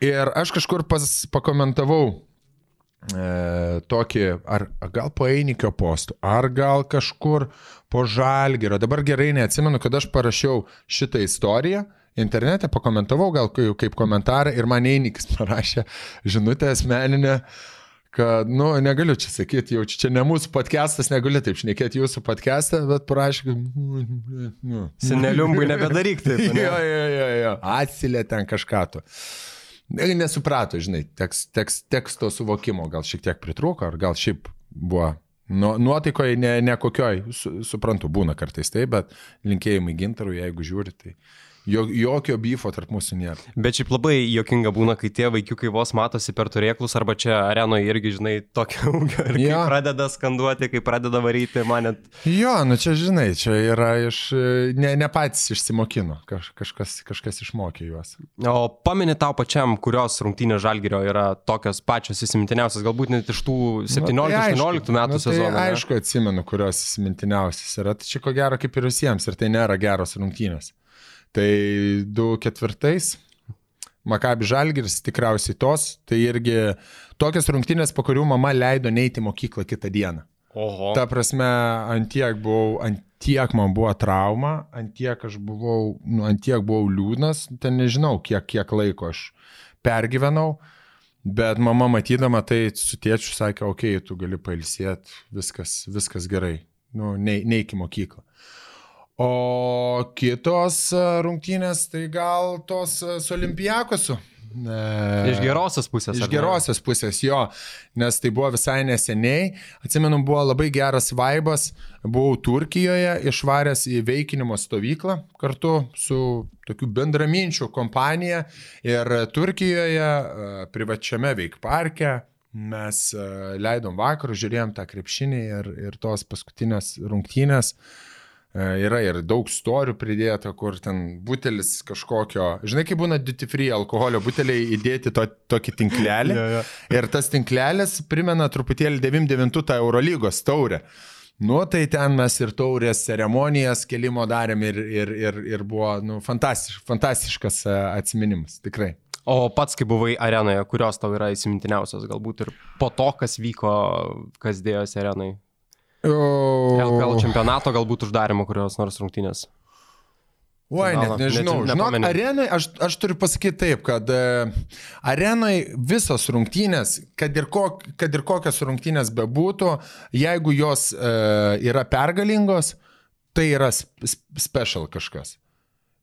Ir aš kažkur pas, pakomentavau e, tokį, ar gal po Einikio postų, ar gal kažkur po Žalgerio. Dabar gerai neatsimenu, kad aš parašiau šitą istoriją. Internete pakomentavau gal kaip komentarą ir man Einikis parašė žinutę asmeninę. E, kad, nu, negaliu čia sakyti, jau čia ne mūsų podcastas, negaliu taip šnekėti jūsų podcastą, bet prašau, nu, nu. Seneliumbui nebedaryk taip. Ne? jo, jo, jo, jo, atsilė ten kažką tu. Nesuprato, žinai, tekst, tekst, teksto suvokimo gal šiek tiek pritrūko, ar gal šiaip buvo nu, nuotaikoje ne, ne kokioj, su, suprantu, būna kartais taip, bet linkėjimai gintarui, jeigu žiūri, tai jokio bifo tarp mūsų nėra. Bet šiaip labai jokinga būna, kai tie vaikiukai vos matosi per turėklus, arba čia arenoje irgi, žinai, tokia ūgio. Ir ja. kai pradeda skanduoti, kai pradeda varyti, man net. Jo, nu čia, žinai, čia yra iš, ne, ne patys išsimokino, Kaž, kažkas, kažkas išmokė juos. O pameni tau pačiam, kurios rungtynės žalgerio yra tokios pačios įsimintiniausias, galbūt net iš tų 17-18 nu, tai metų nu, sezonų. Tai aišku, atsimenu, kurios įsimintiniausias yra. Tai čia ko gero kaip ir visiems, ir tai nėra geros rungtynės. Tai 2-4 Makabi Žalgiris tikriausiai tos, tai irgi tokias rungtynės, po kurių mama leido neiti mokyklą kitą dieną. Oho. Ta prasme, antiek buvau, antiek man buvo trauma, antiek aš buvau, nu, antiek buvau liūdnas, ten nežinau, kiek, kiek laiko aš pergyvenau, bet mama matydama tai su tėčiu sakė, okei, okay, tu gali pailsėti, viskas, viskas gerai, nu, ne, neik į mokyklą. O kitos e, rungtynės, tai gal tos e, su Olimpijakosu. E, iš gerosios pusės. Iš gerosios pusės, jo, nes tai buvo visai neseniai. Atsimenu, buvo labai geras vaibas. Buvau Turkijoje, išvaręs į veikinimo stovyklą kartu su tokiu bendraminčiu kompanija. Ir Turkijoje, privačiame veikparke, mes leidom vakarų, žiūrėjom tą krepšinį ir, ir tos paskutinės rungtynės. E, Yra ir daug storių pridėta, kur ten butelis kažkokio, žinai, kaip būna duty free alkoholio buteliai įdėti to, tokį tinklelį. Jo, jo. Ir tas tinklelis primena truputėlį 99 tą Eurolygos taurę. Nu, tai ten mes ir taurės ceremonijas kelimo darėm ir, ir, ir, ir buvo nu, fantastiš, fantastiškas e, atminimas, tikrai. O pats, kai buvai arenoje, kurios tau yra įsimintiniausios, galbūt ir po to, kas vyko, kas dėjosi arenai. LKL čempionato, galbūt uždarimo kurios nors rungtynės. Oi, net nežinau. Net- Žinok, arenai, aš, aš turiu pasakyti taip, kad e, arenai visos rungtynės, kad ir, kok, kad ir kokios rungtynės bebūtų, jeigu jos e, yra pergalingos, tai yra sp- sp- special kažkas.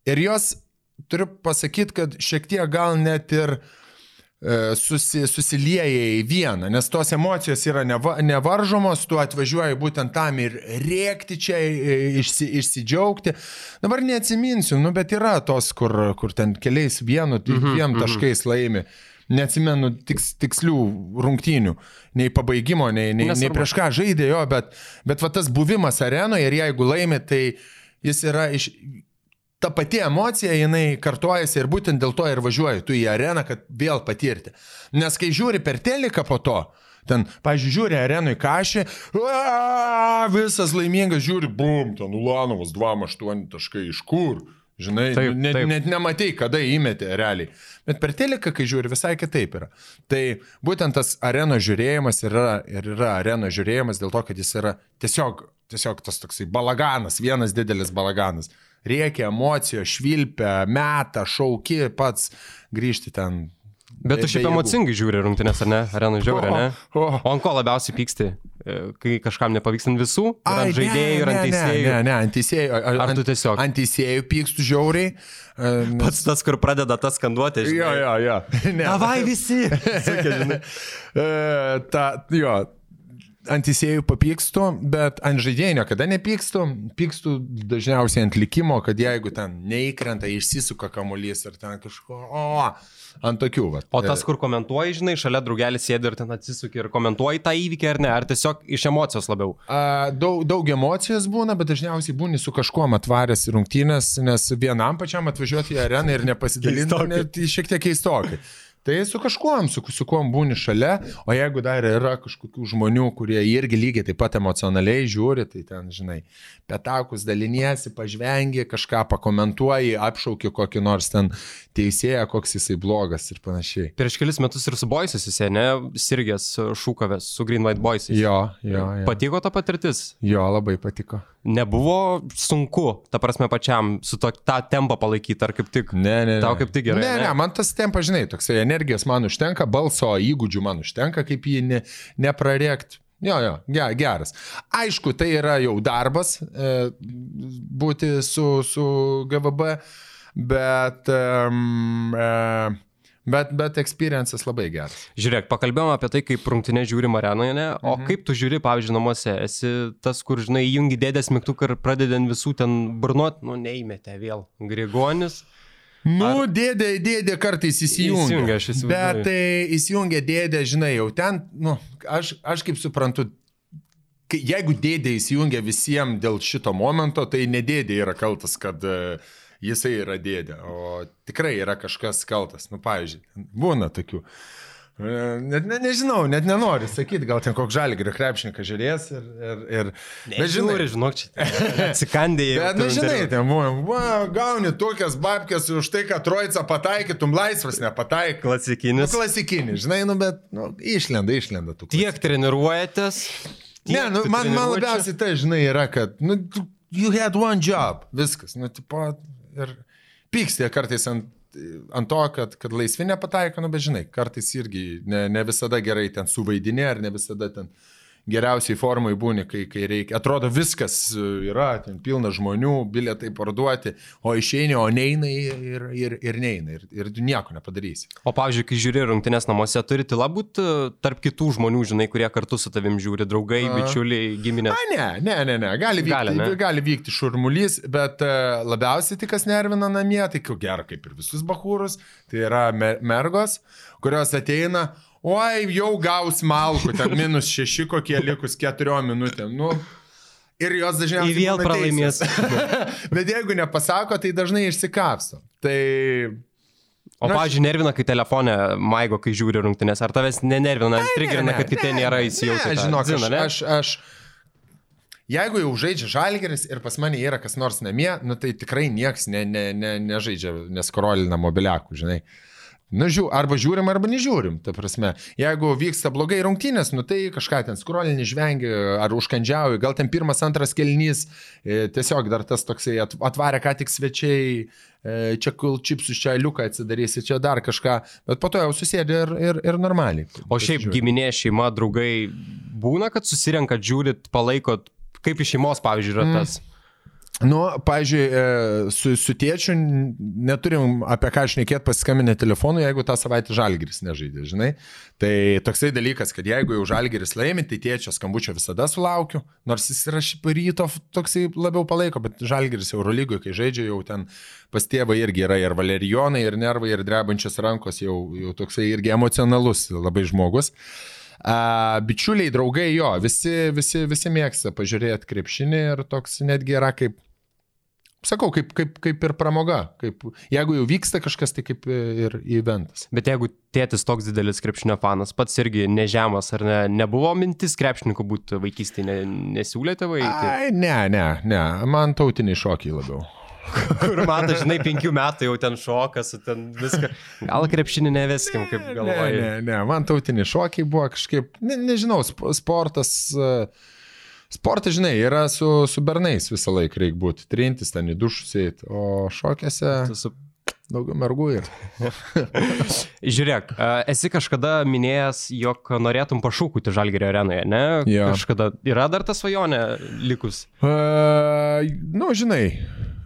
Ir jos, turiu pasakyti, kad šiek tiek gal net ir e, susi, susilieja į vieną, nes tos emocijos yra neva, nevaržomos, tu atvažiuoji būtent tam ir rėkti čia, e, išsi, išsidžiaugti. Dabar neatsiminsiu, nu, bet yra tos, kur, kur ten keliais vienu, dviem mm -hmm, taškais laimi. Neatsimenu tiks, tikslių rungtynių, nei pabaigimo, nei, nei, nei prieš ką žaidė jo, bet, bet va tas buvimas arenoje ir jeigu laimi, tai jis yra iš, ta pati emocija, jinai kartojasi ir būtent dėl to ir važiuoji tu į areną, kad vėl patirti. Nes kai žiūri per teleką po to, ten, pažiūrėjau, žiūri arenui kažį, visas laimingas žiūri, bum, ten Ulanovas 2-8 taškai iš kur. Žinai, Taip, net, taip. net nematei, kada įmetė realiai. Bet per teleką, kai žiūri, visai kitaip yra. Tai būtent tas areno žiūrėjimas yra, ir yra areno žiūrėjimas dėl to, kad jis yra tiesiog, tiesiog tas toksai balaganas, vienas didelis balaganas. Reikia emocijos, švilpia, meta, šauki, pats grįžti ten. Bet tu šiaip emocingai žiūri rungtynės, ar ne? Arenai žiauri, ne? O, ant ko labiausiai pyksti? E, Kai kažkam nepavyksta ant visų? Ai, ant žaidėjų, ir ant ne, teisėjų? Ne, ne, ne, ant teisėjų. a- Ar tu tiesiog? Ant teisėjų pykstu žiauriai. e, nes- Pats tas, kur pradeda tas skanduotė, Jo, jo, jo. Ne. Davai visi. E, ta, jo, ant teisėjų papykstu, bet ant žaidėjų niekada nepykstu. Pykstu dažniausiai ant likimo, kad jeigu ten neįkrenta, išsisuka kamuolys ir ten kažko, o, ant tokių. Vat. O tas, kur komentuoji, žinai, šalia draugelis sėdi ir ten atsisuki ir komentuoji tą įvykį ar ne? Ar tiesiog iš emocijos labiau? A, daug, daug emocijos būna, bet dažniausiai būni su kažkuo atvaręs rungtynės, nes vienam pačiam atvažiuoti į areną ir nepasidalinti, net šiek tiek keistokai. Tai su kažkuom, su, su kuom būni šalia, o jeigu dar yra kažkokių žmonių, kurie irgi lygiai taip pat emocionaliai žiūri, tai ten, žinai, petakus daliniesi, pažvengi, kažką pakomentuoji, apšauki kokį nors ten teisėją, koks jisai blogas ir panašiai. Prieš kelis metus ir su Boisais jisai, ne? Sirgės šūkavęs su Green White Boisais. Jo, jo, jo. Patiko ta patirtis? Jo, labai patiko. Nebuvo sunku, ta prasme, pačiam su to, tą tempą palaikyti, ar kaip tik? Ne, ne. Tau kaip tik gerai, Ne, ne? ne, man tas tempas, žinai, toksai energijos man užtenka, balso įgūdžių man užtenka, kaip jį ne, neprarėkti. Jo, jo, ge- geras. Aišku, tai yra jau darbas e, būti su, su GVB, bet, um, e, bet, bet experiences labai geras. Žiūrėk, pakalbėjome apie tai, kaip rungtinė žiūrim arenoje, ne? o mhm. kaip tu žiūri, pavyzdžiui, namuose? Esi tas, kur, žinai, jungi dėdės mygtuką ir pradedi ant visų ten burnuot, nu, neįmetė vėl. Grigonis. Nu, dėdė, dėdė kartais įsijungia. Įsijungia, aš įsivaizduoju. Bet tai įsijungia dėdė, žinai, jau ten, nu, aš, aš kaip suprantu, jeigu dėdė įsijungia visiems dėl šito momento, tai ne dėdė yra kaltas, kad e, jisai yra dėdė, o tikrai yra kažkas kaltas. Nu, pavyzdžiui, būna tokių. E, Net ne, nežinau, net nenoriu sakyti, gal ten koks žalgrio krepšininkas žiūrės ir... ir, ir bet žinai, Žiūri, žinok, čia atsikandėjai. Bet, nu, žinai, ten va, gauni tokias babkės už tai, kad trojica pataikytum, laisvas nepataikai. Nu, Klasikinis. klasikinis, žinai, nu, bet, nu, išlenda, išlenda tų. Tiek treniruojatės. Ne, nu, man, man labiausiai tai, žinai, yra, kad, nu, you had one job, viskas, nu, tipo, ir pykstė kartais ant, ant to, kad, kad laisvi nepataiko, nu, bet žinai, kartais irgi ne, ne visada gerai ten suvaidinė, ar ne visada ten geriausiai formai būni, kai, kai reikia. Atrodo, viskas yra, ten pilna žmonių, bilietai parduoti, o išeini, o neina ir, ir, ir neina, ir, ir nieko nepadarysi. O pavyzdžiui, kai žiūri rungtynės namuose, turi tyla būti tarp kitų žmonių, žinai, kurie kartu su tavim žiūri, draugai, A. bičiuliai, giminė. A, ne, ne, ne, ne. Gali vykti, Gali, ne? gali vykti šurmulys, bet uh, labiausiai tik kas nervina namie, tai ko gero kaip ir visus bahūrus, tai yra mer mergos, kurios ateina, oi, jau gaus malku, ten minus šeši kokie likus keturiom minutėm. Nu, ir jos Į dažniausiai vėl būna pralaimės. Bet jeigu nepasako, tai dažnai išsikapsto. Tai O, aš- pavyzdžiui, nervina, kai telefonė maigo, kai žiūri rungtynės. Ar tavęs nenervina, trigerina, ne, kad kiti ne, nėra ne. Ne, į tą žinok, dziną, ne? aš, aš, aš, jeigu jau žaidžia žalgeris ir pas mane yra kas nors namie, nu tai tikrai nieks ne, ne, ne, nežaidžia, neskrolina mobiliakų, žinai. Nu, žiū, arba žiūrim, arba nežiūrim, ta prasme. Jeigu vyksta blogai rungtynės, nu tai kažką ten skrolini, žvengi, ar užkandžiauji, gal ten pirmas, antras kelnys, e, tiesiog dar tas toksai at- atvarė ką tik svečiai, e, čia kul čipsus, čia liuką atsidarysi, čia dar kažką, bet po to jau susėdė ir, ir, ir normaliai. O šiaip Pasižiūri. giminė, šeima, draugai būna, kad susirenkat, žiūrit, palaikot, kaip iš šeimos, pavyzdžiui, yra tas. Nu, pavyzdžiui, e, su, su tėčiu neturim apie ką šnekėti pasiskambinę telefonu, jeigu tą savaitę žalgeris nežaidė, žinai. Tai toksai dalykas, kad jeigu jau žalgeris laimi, tai tėčio skambučio visada sulaukiu, nors jis yra šiaip ryto toksai labiau palaiko, bet žalgeris Eurolygoje, kai žaidžia, jau ten pas tėvą irgi yra ir valerijonai, ir nervai, ir drebančios rankos, jau, jau toksai irgi emocionalus labai žmogus. A, bičiuliai, draugai, jo, visi, visi, visi mėgsta pažiūrėti krepšinį ir toks netgi yra kaip, sakau, kaip, kaip, kaip ir pramoga. Kaip, jeigu jau vyksta kažkas, tai kaip ir eventas. Bet jeigu tėtis toks didelis krepšinio fanas, pats irgi nežemas, ar ne, nebuvo mintis krepšininkų būti vaikystėje, ne, nesiūlėte vaikyti? Ai, ne, ne, ne, man tautiniai šokiai labiau. Kur matai, žinai, penkių metų jau ten šokas, ten viską. Gal krepšinį neveskim, kaip Ne, galvoji. ne, ne, man tautiniai šokiai buvo kažkaip, ne, nežinau, sp- sportas. e, Sportas, žinai, yra su, su bernais visą laiką reikia būti, trintis ten į dušus eiti, o šokiuose Tu su- daugiau mergų ir. Žiūrėk, a, esi kažkada minėjęs, jog norėtum pašūkuti Žalgerio arenoje, ne? Jo. Kažkada yra dar ta svajonė likus. Uh, nu, žinai, e,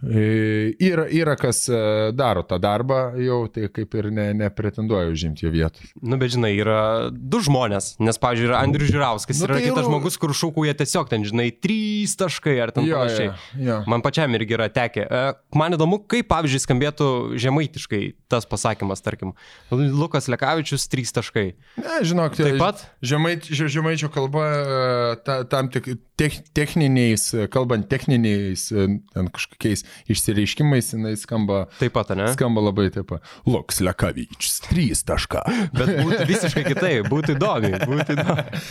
yra, yra kas e, daro tą darbą, jau tai kaip ir ne, nepretenduoja užimti jo vietą. Nu, bet žinai, yra du žmonės, nes, pavyzdžiui, yra Andrius Žirauskas, Nu, yra tai kitas jau- žmogus, kur šūkauja tiesiog ten, žinai, trys taškai ar ten Jo, panašiai. jo, jo. Man pačiam irgi yra tekę. E, Man įdomu, kaip, pavyzdžiui, skambėtų žemaitiškai tas pasakymas, tarkim, Lukas Lekavičius, trys taškai. Ne, žinok, Taip pat? Žemait, žemaičio kalba e, ta, tam tik tech, techniniais, e, kalbant techniniais, e, ten kažkokiais išsireiškimais, jinai skamba, Taip pat, ne? skamba labai taip. Luks Lekavičius, 3 tašką. Bet būtų visiškai kitaip, būtų įdomi, būtų įdomi.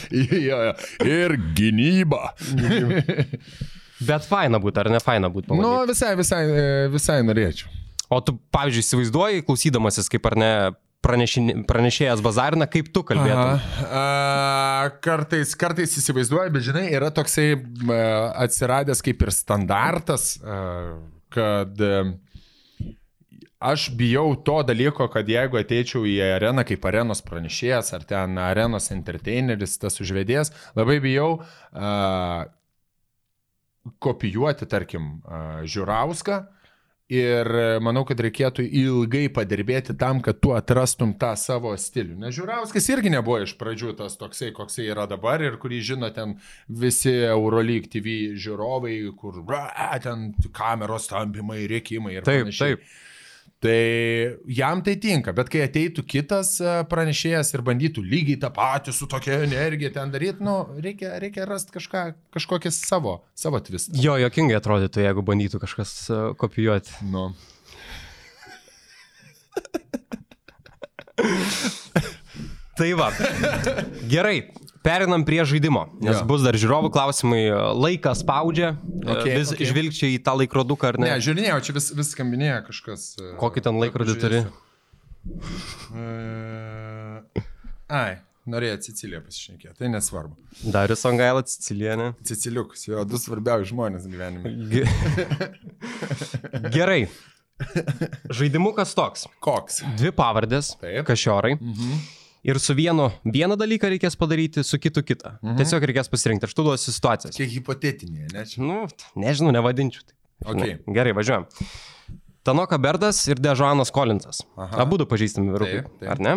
jo, jo. Ir gynyba. Bet faina būtų, ar ne faina būtų? nu, visai, visai, visai norėčiau. O tu, pavyzdžiui, įsivaizduoji, klausydamasis, kaip ar ne pranešėjas bazarina, kaip tu kalbėtum. Aha. A, kartais, kartais įsivaizduoju, bet žinai, yra toksai a, atsiradęs kaip ir standartas, a, kad a, aš bijau to dalyko, kad jeigu ateičiau į areną kaip arenos pranešėjas ar ten arenos entertaineris, tas užvedėjas, labai bijau a, kopijuoti, tarkim, a, Žiūrauską. Ir manau, kad reikėtų ilgai padirbėti tam, kad tu atrastum tą savo stilių. Nes Žiūrauskas irgi nebuvo iš pradžių tas toksai, koksai yra dabar ir kurį žino ten visi Euroleague TV žiūrovai, kur bra, ten kameros tampimai, rėkimai ir Taip, panašiai. taip. Tai jam tai tinka, bet kai ateitų kitas e, pranešėjas ir bandytų lygiai tą patį su tokia energija ten daryti, nu, reikia, reikia rasti kažką, kažkokį savo, savo tvistą. Jo, jokingai atrodytų, jeigu bandytų kažkas uh, kopijuoti. Nu. Tai va. Gerai. Perinam prie žaidimo, nes Jo. bus dar žiūrovų klausimai, laikas spaudžia, Okay, vis okay. žvilgčiai į tą laikroduką ar ne. Ne, žiūrėjau, čia vis, vis skambinėja kažkas. e, Kokį ten laikrodį turi? E, Ai, norėjo Siciliją pasišnekėti, tai nesvarbu. Darius Angaila, Sicilienė. Ciciliukas, jo, du svarbiausi žmonės gyvenime. Ge... Gerai. Žaidimukas toks. Koks? Dvi pavardės. Taip. Kažiorai. Mhm. Ir su vienu vieną dalyką reikės padaryti, su kitu kitą. Mhm. Tiesiog reikės pasirinkti. Aš tu duosiu situacijas. Kiek hipotetinė, ne čia? Nu, nežinau, nevadinčiau. taip. Okay. Ne. Gerai, važiuojam. Tanoka Berdas ir Dežanas Kolinsas. Abu du pažįstami vyrukai. Ar ne?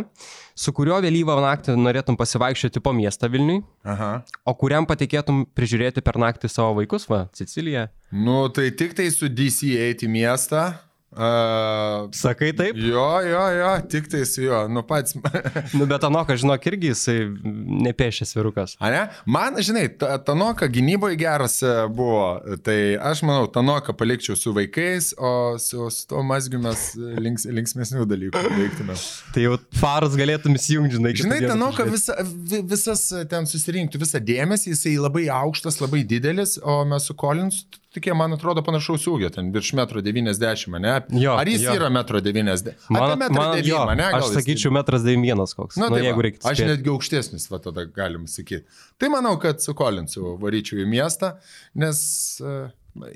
Su kuriuo vėlyvą naktį norėtum pasivaikščioti po miestą Vilniui, Aha. o kuriam patikėtum prižiūrėti per naktį savo vaikus, va, Sicilija. Nu, tai tik tai su DC eiti į miestą, Uh, Sakai taip? jo, jo, jo, tik tai su juo, nu pats. Nu, bet Anoka, žinok, irgi jisai nepiešęs virukas. A ne? Man, žinai, ta- Tanoka gynyboje geras e, buvo, tai aš manau, Tanoka palikčiau su vaikais, o su, su tuo mazgiu mes e, links, linksmesnių dalykų veiktume. Tai jau faras galėtum įsijungti, žinai. Žinai, Tanoka visa, vi- visas e, ten susirinktų visą dėmesį, jisai labai aukštas, labai didelis, o mes su Collins tokie, man atrodo, panašaus ūgio, ten virš 1,90 m, ne? Jo, Ar jis jo. yra 1,90 m? Man, man, jo, ne? aš sakyčiau, metras 91 koks. Na, nu, tai jeigu reikia. aš netgi aukštesnis, va tada galim sakyti. Tai manau, kad su Kolinsu varyčiau į miestą, nes uh,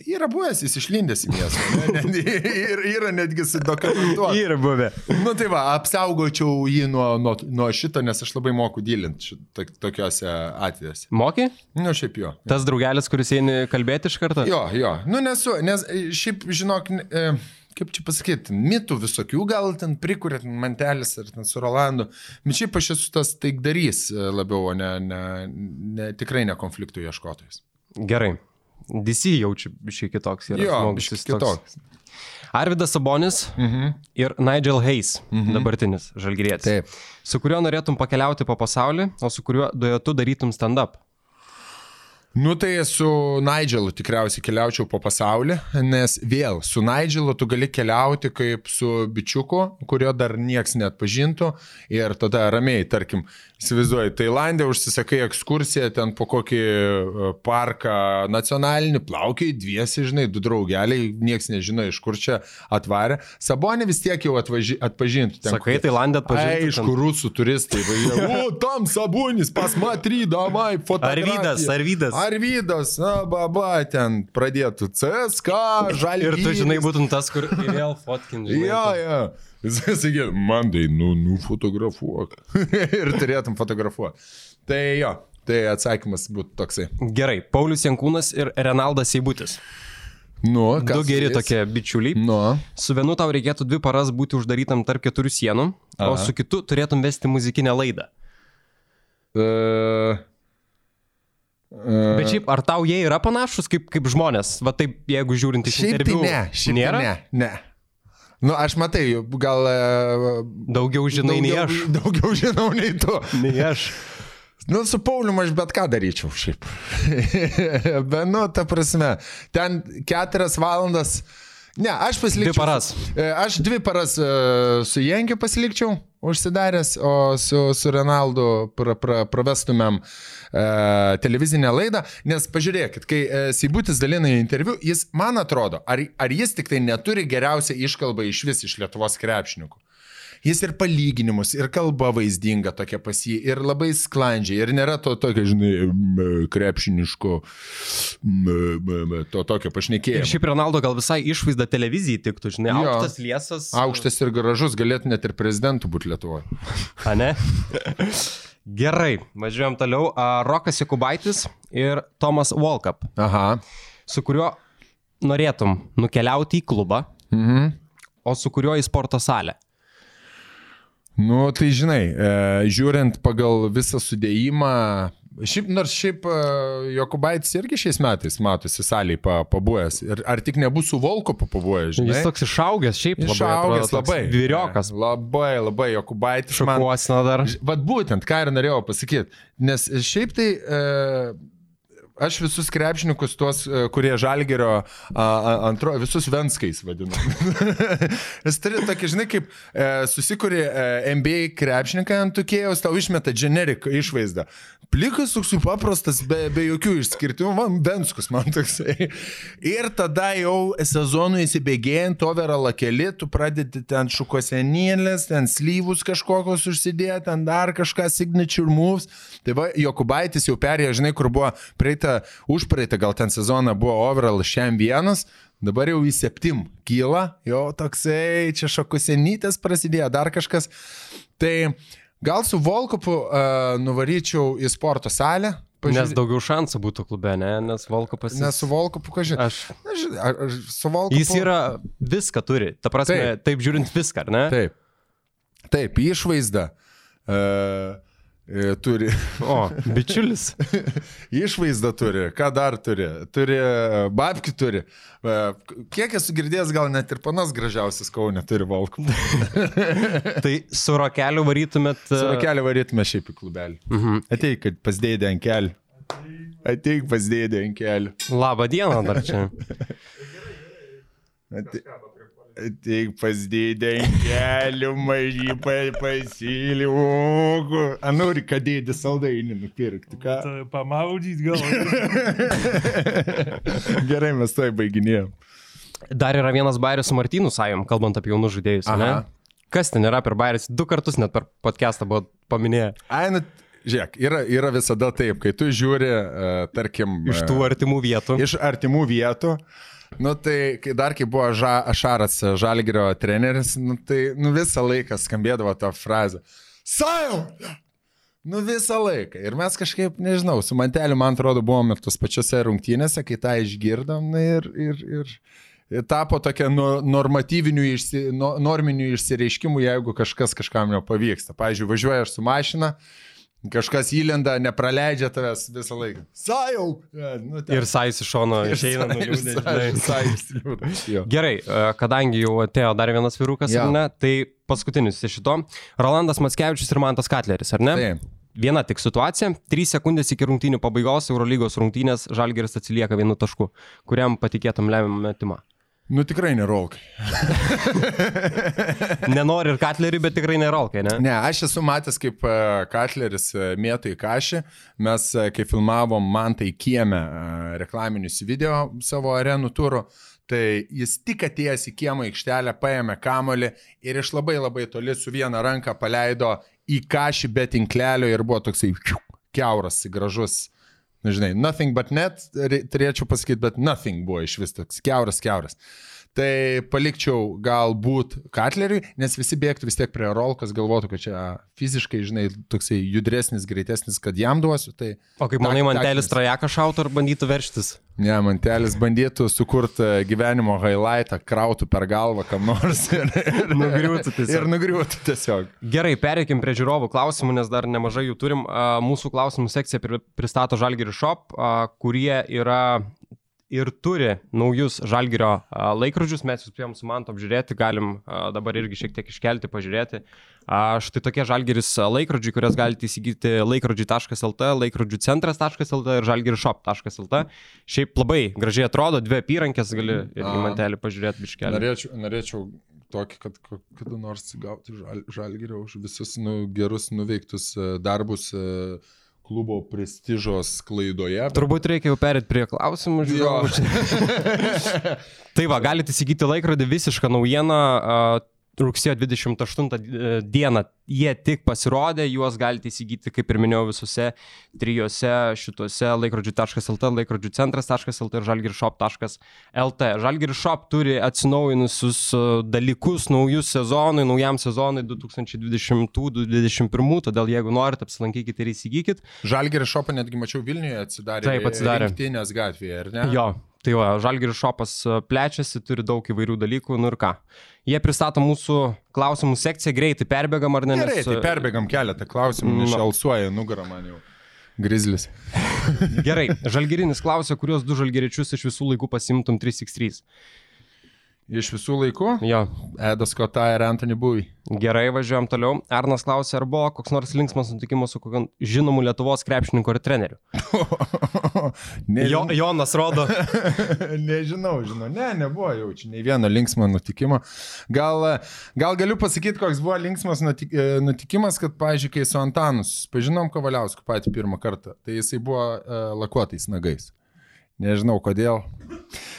yra buvęs, jis išlindęs į miestą. Ne? Net, ir yra netgi sudokumentuota. Yra buvę. Nu tai va, apsaugočiau jį nuo, nuo, nuo šito, nes aš labai moku dylinti tokiuose atvejuose. Moki? Nu, šiaip jo. Tas draugelis, kuris eini kalbėti iš karto? Jo, jo. Nu, nesu, nes e, šiaip, žinok, e, kaip čia pasakyti, mitų visokių gal ten prikūrėt mantelis ar ten su Rolandu. Bet šiaip aš esu tas taikdarys e, labiau, o ne, ne, ne, tikrai ne konfliktų ieškotojas. Gerai. DC jaučiu tiek kitoks. yra Jo, toks. kitoks. Arvidas Sabonis Mhm. ir Nigel Hayes, mhm. dabartinis žalgyrėtis. Taip. Su kuriuo norėtum pakeliauti po pasaulį, o su kuriuo duetu darytum stand-up. Nu tai su Nigelu tikriausiai keliaučiau po pasaulį, nes vėl su Nigelu tu gali keliauti kaip su bičiuku, kurio dar nieks net pažintų ir tada ramiai, tarkim, įsivaizduoji, Tailandė užsisakai ekskursiją ten po kokį e, parką nacionalinį, plaukiai dviesi, žinai, du draugeliai, nieks nežino, iš kur čia atvarė. Sabonė vis tiek jau atvaži, atpažintų. ten Sakai, kokie- Tailandė atpažintų Aišku, ten. rusų turistai. važiuoja, O, tam sabūnis, pas matry, damai, fotografija. Arvydas, Arvydas. Arvydas, na, baba, ten pradėtų CSK, žaliai. Ir tu, žinai, būtum tas, kur vėl fotkin. žinai, Jo, jo. Jis sakė, man tai, nu, nufotografuok. ir turėtum fotografuoti. Tai jo, tai atsakymas būtų toksai. Gerai, Paulius Jankūnas ir Renaldas Eibutis. Nu, Du geri tokie bičiuliai. Nu, Su vienu tau reikėtų dvi paras būti uždarytam tarp keturių sienų, o Aha. su kitu turėtum vesti muzikinę laidą. uh, uh, Bet šiaip, ar tau jie yra panašus kaip, kaip žmonės? Va taip, jeigu žiūrint iš Šiaip tai interviu. ne, šiaip nėra? tai ne, ne. Nu, aš matai, gal... e, Daugiau žinai nei aš. Daugiau žinau nei tu. Nei aš. Nu, su Pauliu aš bet ką daryčiau šiaip. bet, nu, ta prasme, ten keturias valandas. Ne, aš pasilikčiau. Dvi paras. E, Aš dvi paras e, su Jenkiu pasilikčiau, užsidaręs, o su, su Renaldu pra, pra, pravestumėm e, televizinę laidą, nes pažiūrėkit, kai e, Seibutis dalina interviu, jis, man atrodo, ar, ar jis tik tai neturi geriausią iškalbą iš vis iš Lietuvos krepšininkų. Jis ir palyginimus, ir kalba vaizdinga tokia pas jį, ir labai sklandžiai, ir nėra to tokio, žinai, krepšiniško, to tokio Ir pašnekėjimo. šiaip Renaldo gal visai išvaizda televizijai tiktų, žinai, Jo. aukštas liesas. Aukštas ir gražus, galėtų net ir prezidentų būti Lietuvoje. A ne? Gerai, važiuojam toliau. Rokas Jokubaitis ir Tomas Volkap, Aha. su kuriuo norėtum nukeliauti į klubą, Mhm. o su kuriuo į sporto salę. Nu, tai žinai, e, žiūrint pagal visą sudėjimą, šiaip, nors šiaip e, Jokubaitis irgi šiais metais matosi salėje pa, pabuvęs. Ir ar tik nebus su Volko pabuvęs, žinai? Jis toks išaugęs, šiaip labai. Išaugęs atrodo, labai. Vyriokas. Labai, labai Jokubaitis. man- Šakuosina dar. Vat būtent, ką ir norėjau pasakyti. Nes šiaip tai e, aš visus krepšininkus, tuos, e, kurie žalgerio antro, visus venskais vadinu. Jis turi tokį, žinai, kaip e, susikūrė e, NBA krepšininką ant tukėjos, tau išmeta generic išvaizdą. Plikas toks paprastas, be, be jokių išskirtimų, man venskus man toksai. Ir tada jau sezonui įsibėgėjant, overalą keli, tu pradedi ten šukosenėlės, ten slyvus kažkokios užsidėti, ten dar kažką signature moves. Tai va, Jokubaitis jau perėjo, žinai, kur buvo praeitą, užpraeitą gal ten sezoną buvo overall šiam vienas. Dabar jau į septim kyla, jau toksai, čia šakusenytės prasidėjo, dar kažkas. Tai gal su Volkopu uh, nuvaryčiau į sporto salę. Nes daugiau šansų būtų klube, ne? Nes Volkopas. jis- Nes su Volkopu, ką žinai. Aš. Aš, aš, su Volkopu. Jis yra viską turi. Ta prasme, taip, Taip. žiūrint viską, ar ne? Taip. Taip, išvaizda. Uh, Turi O, bičiulis. išvaizdą turi, ką dar turi, turi e, babki turi. E, Kiek esu girdėjęs, gal net ir panas gražiausias Kaunė turi valkų. tai su rokeliu varytumėt. e, Su keliu varytume šiaip į klubelį. Mhm. Ateik, kad pasdėdė ant kelių. Ateik, pasdėdė ant kelių. Labą dieną dar čia. Ate- Ateik pasdėdė ant kelių, mažy pasiliūkų. Anuri, kad dėdė saldainį nupirkti. Ką? Pamaudyt gal. Gerai, mes to baiginėjom. Dar yra vienas bairis su Martynu Sajom, kalbant apie jaunus žaidėjus. Ne? Aha. Kas ten yra per bairis? Du kartus net per podcastą buvo paminėję. Ai, nu, žiūrėk, yra, yra visada taip, kai tu žiūri, uh, tarkim, Iš tų e, artimų vietų. iš artimų vietų. Nu tai, kai dar kai buvo ža, Ašaras Žalgirio treneris, nu tai nu, visą laiką skambėdavo ta frazė. Sajau! Nu visą laiką. Ir mes kažkaip, nežinau, su manteliu, man atrodo, buvome tos pačiose rungtynėse, kai tą išgirdom na, ir, ir, ir, ir tapo tokia nu, normatyvinių, išsi, no, norminių išsireiškimų, jeigu kažkas kažkam nepavyksta. Pavyzdžiui, važiuoja aš su mašina, kažkas įlenda, nepraleidžia tavęs visą laiką. Sajau! Ja, Nu, ten- Ir Sajus iš šono išeina. Jo. Gerai, e, kadangi jau atėjo dar vienas vyrukas, Jo. ar ne, tai paskutinis iš šito. Rolandas Matskevičius ir Mantas Katleris, ar ne? Taip. Viena tik situacija. 3 sekundės iki rungtynių pabaigos Eurolygos rungtynės Žalgeris atsilieka vienu tašku. Kuriam patikėtum lemiamą metimą? Nu tikrai nerolkai. Nenori ir Katleriui, bet tikrai nerolkai, ne? Ne, aš esu matęs, kaip e, Katleris e, mėtų į kažį. Mes, e, kai filmavom man tai kiemę reklaminius video savo arenų turų, tai jis tik atėjęs į kiemo aikštelę, paėmė kamolį ir iš labai labai toli su viena ranka paleido į kažį be tinklelio ir buvo toksai keuras, gražus. Na, žinai, nothing but net, turėčiau pasakyti, bet nothing buvo iš vis toks keuras, keuras. Tai palikčiau galbūt Katleriui, nes visi bėgtų vis tiek prie Rolkas, galvotų, kad čia fiziškai, žinai, toksai judresnis, greitesnis, kad jam duosiu. Tai O kaip manai, Mantelis trajeką šautų ar bandytų verštis? Ne, mantelis bandytų sukurti gyvenimo highlightą, krautų per galvą kam nors ir, ir Nugriūtų tiesiog. Ir nugriūtų tiesiog. Gerai, pereikim prie žiūrovų klausimų, nes dar nemažai jų turim. Mūsų klausimų sekcija pri- pristato Žalgirio Shop, kurie yra ir turi naujus Žalgirio a, laikrodžius. Mes jūs spėjom su man apžiūrėti, galim dabar irgi šiek tiek iškelti, pažiūrėti. Štai tokie Žalgiris a, laikrodžiai, kurias galite įsigyti laikrodžiai.lt, laikrodžių centras.lt ir žalgirishop.lt. Šiaip labai gražiai atrodo, dvi apyrankės gali ir į A. mantelį pažiūrėti biškelį. Norėčiau, norėčiau tokį, kad kada nors gauti žal, žalgerio už visus nu, gerus nuveiktus e, darbus e, klubo prestižos klaidoje. Turbūt reikia jau perėti prie klausimų. Žiūrovų. Tai va, galite įsigyti laikrodį visišką naujieną. a, Rugsėjo 28 dieną jie tik pasirodė, juos galite įsigyti, kaip ir minėjau, visose trijose šituose laikrodžių.lt, laikrodžių centras.lt ir žalgirshop.lt. Žalgirshop turi atsinaujinusius a, dalykus naujus sezonui, naujam sezonui 2020-2021, todėl jeigu norite, apsilankykite ir įsigykit. Žalgerio šopą netgi mačiau Vilniuje atsidarė. Taip, atsidarė. Rinktinės gatvėje, ar ne? Jo, tai va, Žalgiris šopas e, plečiasi, turi daug įvairių dalykų, nu ir ką. Jie pristato mūsų klausimų sekciją, greitai perbėgam ar ne? Gerai, nes, tai e, perbėgam keletą klausimų, nes No. šalsuoja nugarą man jau. Grizlis. Gerai, Žalgirinis klausia, kuriuos du žalgiričius iš visų laikų pasimtum 363. Iš visų laikų? Jo, Edas Kota ir Anthony Bui. gerai, važiuojam toliau. Arnas klausia, ar buvo koks nors linksmas nutikimas su kokiu žinomu Lietuvos krepšininku ar treneriu. Jo, Nežinau, Jonas rodo. nežinau, žinau, ne, nebuvo jaučiu nei vieno linksmo nutikimo. Gal, gal galiu pasakyti, koks buvo linksmas nutik, e, nutikimas, kad, pažiūrėjau, kai su Antanus pažinom Kavaliausku patį pirmą kartą, tai jisai buvo uh, lakuotais nagais. Nežinau kodėl.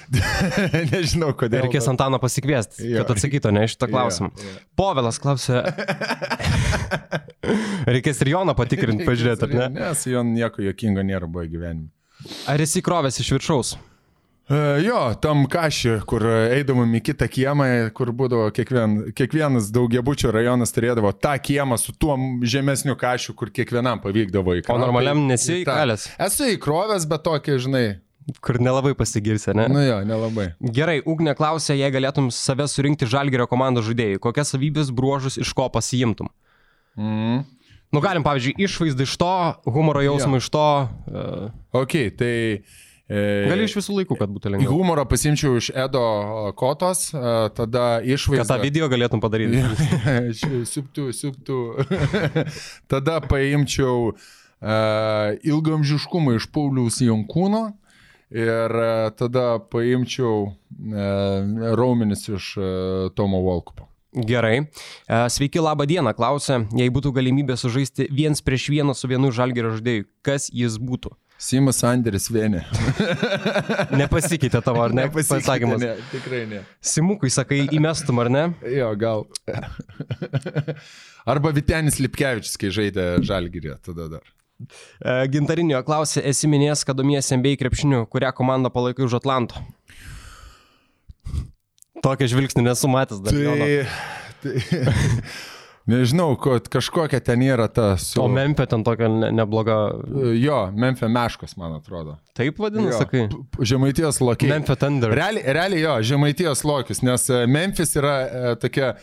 Nežinau kodėl. Reikės Antaną pasikviesti, Jo. kad atsakytų ne šitą klausimą. Jo, jo. Povilas klausia. Reikės ir Joną patikrinti, pažiūrėti, ar ne? Nes jo nieko jokingo nėra buvo gyvenime. Ar esi krovęs iš viršaus? E, Jo, tam kažį, kur eidavom į kitą kiemą, kur būdavo kiekvien, kiekvienas daugiabučio rajonas turėdavo tą kiemą su tuo žemesniu kažu, kur kiekvienam pavykdavo įkrauti. normaliam nesi įkalęs? Esu įkrovęs, bet tokį, žinai, Kur nelabai pasigirsi, ne? nu jo, nelabai. Gerai, Ugne klausia, jei galėtum save surinkti žalgerio komandos žaidėjai, kokias savybės bruožus iš ko pasiimtum? Mm. Nu, galim, pavyzdžiui, išvaizdą iš to, humoro jausmą iš to. Uh, Ok, tai... E, gali iš visų laikų, kad būtų lengviau. Humorą pasimčiau iš Edo Kotos, e, tada Kad išvaizdą. tą video galėtum padaryti. Suptų, suptų. tada paimčiau uh, ilgamžiškumą iš Pauliaus Jankūno ir uh, tada paimčiau uh, raumenis iš uh, Tomo Volkupo. Gerai. E, Sveiki, laba diena, klausia. Jei būtų galimybė sužaisti viens prieš vieną su vienu žalgerio žaidėju, kas jis būtų? Simas Anderis Vienė. Nepasikeitė tavo, ar ne? Pasakymas. Ne, tikrai ne. Simukui sakai, įmestum, ar ne? Jo, gal. Arba Vitenis Lipkevičius, kai žaidė Žalgirė, tada dar. E, Gintarinio klausė, esi minėjęs, kad domiesi MBA krepšiniu, kurią komandą palaikai už Atlanto. Tokio žvilgsnį nesu matęs dar. Tai, tai nežinau, kad kažkokia ten yra ta su... O Memphis ten tokia ne, nebloga. Jo, Memphis Meškos, man atrodo. Taip vadinu, Jo, sakai. Žemaitijos lokiai. Memphis Thunder. Realiai, realiai jo, Žemaitijos lokis, nes e, Memphis yra e, tokia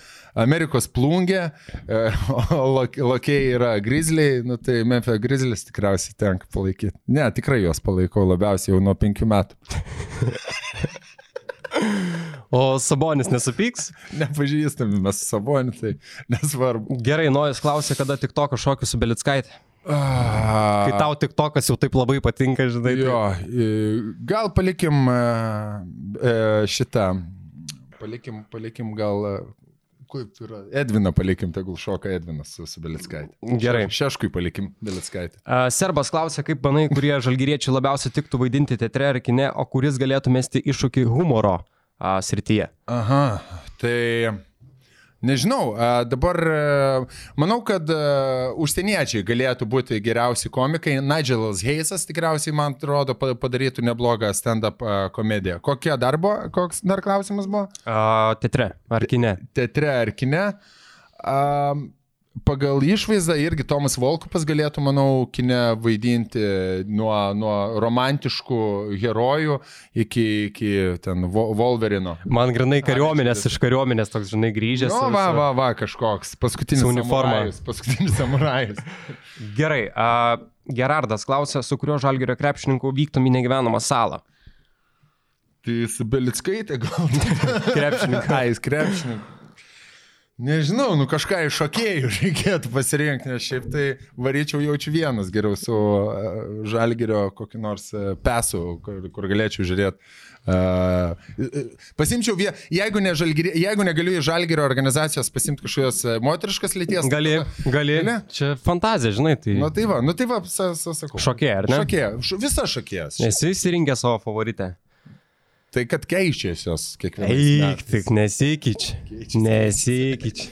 Amerikos plungė, e, o lok- lokiai yra Grizzliai, nu tai Memphis Grizzlies tikriausiai tenka palaikyti. Ne, tikrai juos palaikau labiausiai jau nuo penkių metų. O Sabonis nesupyks? Nepažįstami mes su Saboniu, tai nesvarbu. Gerai, Nojas klausė, kada tik toko šokių su Belickaitė. Ah, Kai tau tik tokas jau taip labai patinka, žinai. tai- Jo, gal palikim e, e, šitą, palikim, palikim gal, kaip yra, Edviną palikim, tegul šoka Edvinas su, su Belickaitė. Gerai. Šeškui palikim Belickaitė. A, Serbas klausė, kaip manai, kurie žalgyriečiai labiausiai tiktų vaidinti teatre ar kine, o kuris galėtų mesti iššūkį humoro a, srityje. Aha, tai nežinau, dabar manau, kad užsieniečiai galėtų būti geriausi komikai. Nigelas Heisas tikriausiai, man atrodo, pa- padarytų neblogą stand-up komediją. Kokie darbo, koks dar klausimas buvo? A, teatre ar kine. teatre ar kine. Um, pagal išvaizdą irgi Tomas Volkupas galėtų, manau, kine vaidinti nuo, nuo romantiškų herojų iki, iki ten Wolverino. Man grinai kariuomenės, iš kariuomenės toks, žinai, grįžęs. Nu, ir va, va, va, kažkoks. Paskutinis uniforma. Paskutinis samurajus. Gerai, a, Gerardas klausė, su kuriuo žalgerio krepšininku vyktum į negyvenamą salą. Tai su Belickaitė gal. Krepšininkas. Ką jis krepšininkas? Nežinau, nu kažką iš šokėjų reikėtų pasirinkti, nes šiaip tai varyčiau jaučiu vienas geriau su uh, žalgerio kokį nors uh, pesu, kur, kur galėčiau žiūrėti. Uh, pasimčiau, vie, jeigu, ne žalgiri, jeigu negaliu į žalgerio organizacijos pasimti kažkokios moteriškas lyties. Gali, gali. Gali? Čia fantazija, žinai, tai... Nu tai va, nu tai va, sa, sa, sakau. Šokėja, ar ne? Šokėja, š, visa šokėjas. Esi įsirinkęs savo favoritę. Tai kad keičiasi jos kiekvieną Eik, tik nesikeič. Nesikeič.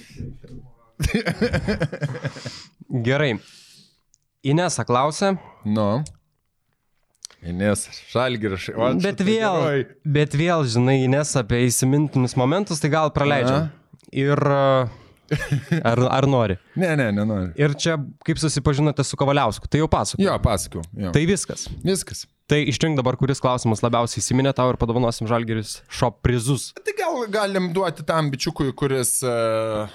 Gerai. Inesa klausė, Nu. Ines, žalgiras. bet vėl, bet vėl, žinai, Inesa apie įsimintinius momentus, tai gal praleidžiam. Ir uh, ar, ar nori. Ne, ne, nenoriu. Ir čia, kaip susipažinote su Kavaliausku, tai jau pasakoju. Jo, pasakiau. Jo. Tai viskas. Viskas. Tai išrink dabar, kuris klausimas labiausiai įsiminė tau ir padovanosim žalgeris šop prizus. Tai gal galim duoti tam bičiukui, kuris, uh,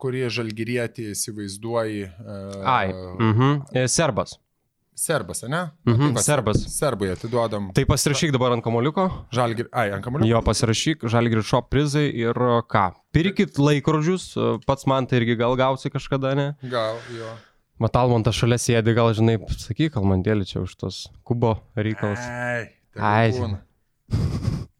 kurį žalgirietį įsivaizduoji. Uh, Ai. Mhm. E, Serbas. Serbas, ne? Mhm, Tai va, serbas. Serbai atiduodam. Tai pasirašyk dabar ant kamoliuko. Žalgirį. Ai, ant kamuolio. Jo pasirašyk, žalgirių šop prizai ir uh, ką. Pirkit laikrodžius, uh, pats man tai irgi gal gausi kažkada, ne? Gal, jo. Matalmontas šalia sėdi, gal žinai, sakyk, kalmantėlį čia už tos kubo reikalus. Ai. Ai. tegul būna.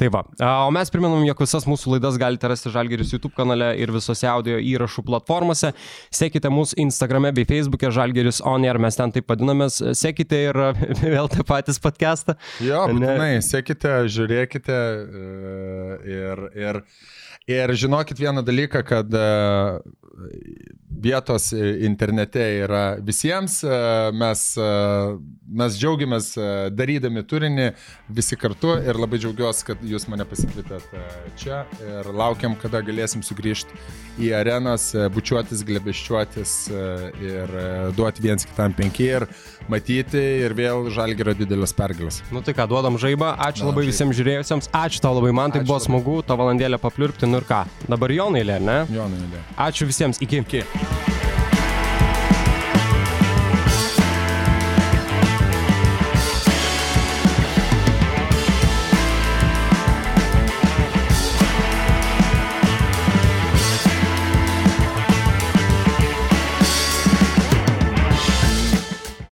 Tai va, o mes priminam, jog visas mūsų laidas galite rasti Žalgeris YouTube kanale ir visose audio įrašų platformose. Sekite mūsų Instagrame bei Facebook'e Žalgeris On Air, mes ten taip vadinamės. Sekite ir a, vėl tą patys podcastą. Jo, Ne. būtinai, sekite, žiūrėkite e, ir, ir, ir žinokit vieną dalyką, kad e, vietos internete yra visiems, e, mes, e, mes džiaugiamės darydami turinį visi kartu ir labai džiaugiuosi, kad jūs mane pasikvietėt čia ir laukiam, kada galėsim sugrįžti į arenas, bučiuotis, glebeščiuotis ir duoti viens kitam penki ir matyti ir vėl žalgerio didelės pergalės. Nu tai ką, duodam žaibą. Ačiū Na, labai žaibą. visiems žiūrėjusiems. Ačiū tau labai, man tai Ačiū buvo labai. smagu, to valandėlę papliurpti. Nu ir ką, dabar Jonai, ne? Jonai, ne. Ačiū visiems, iki. iki.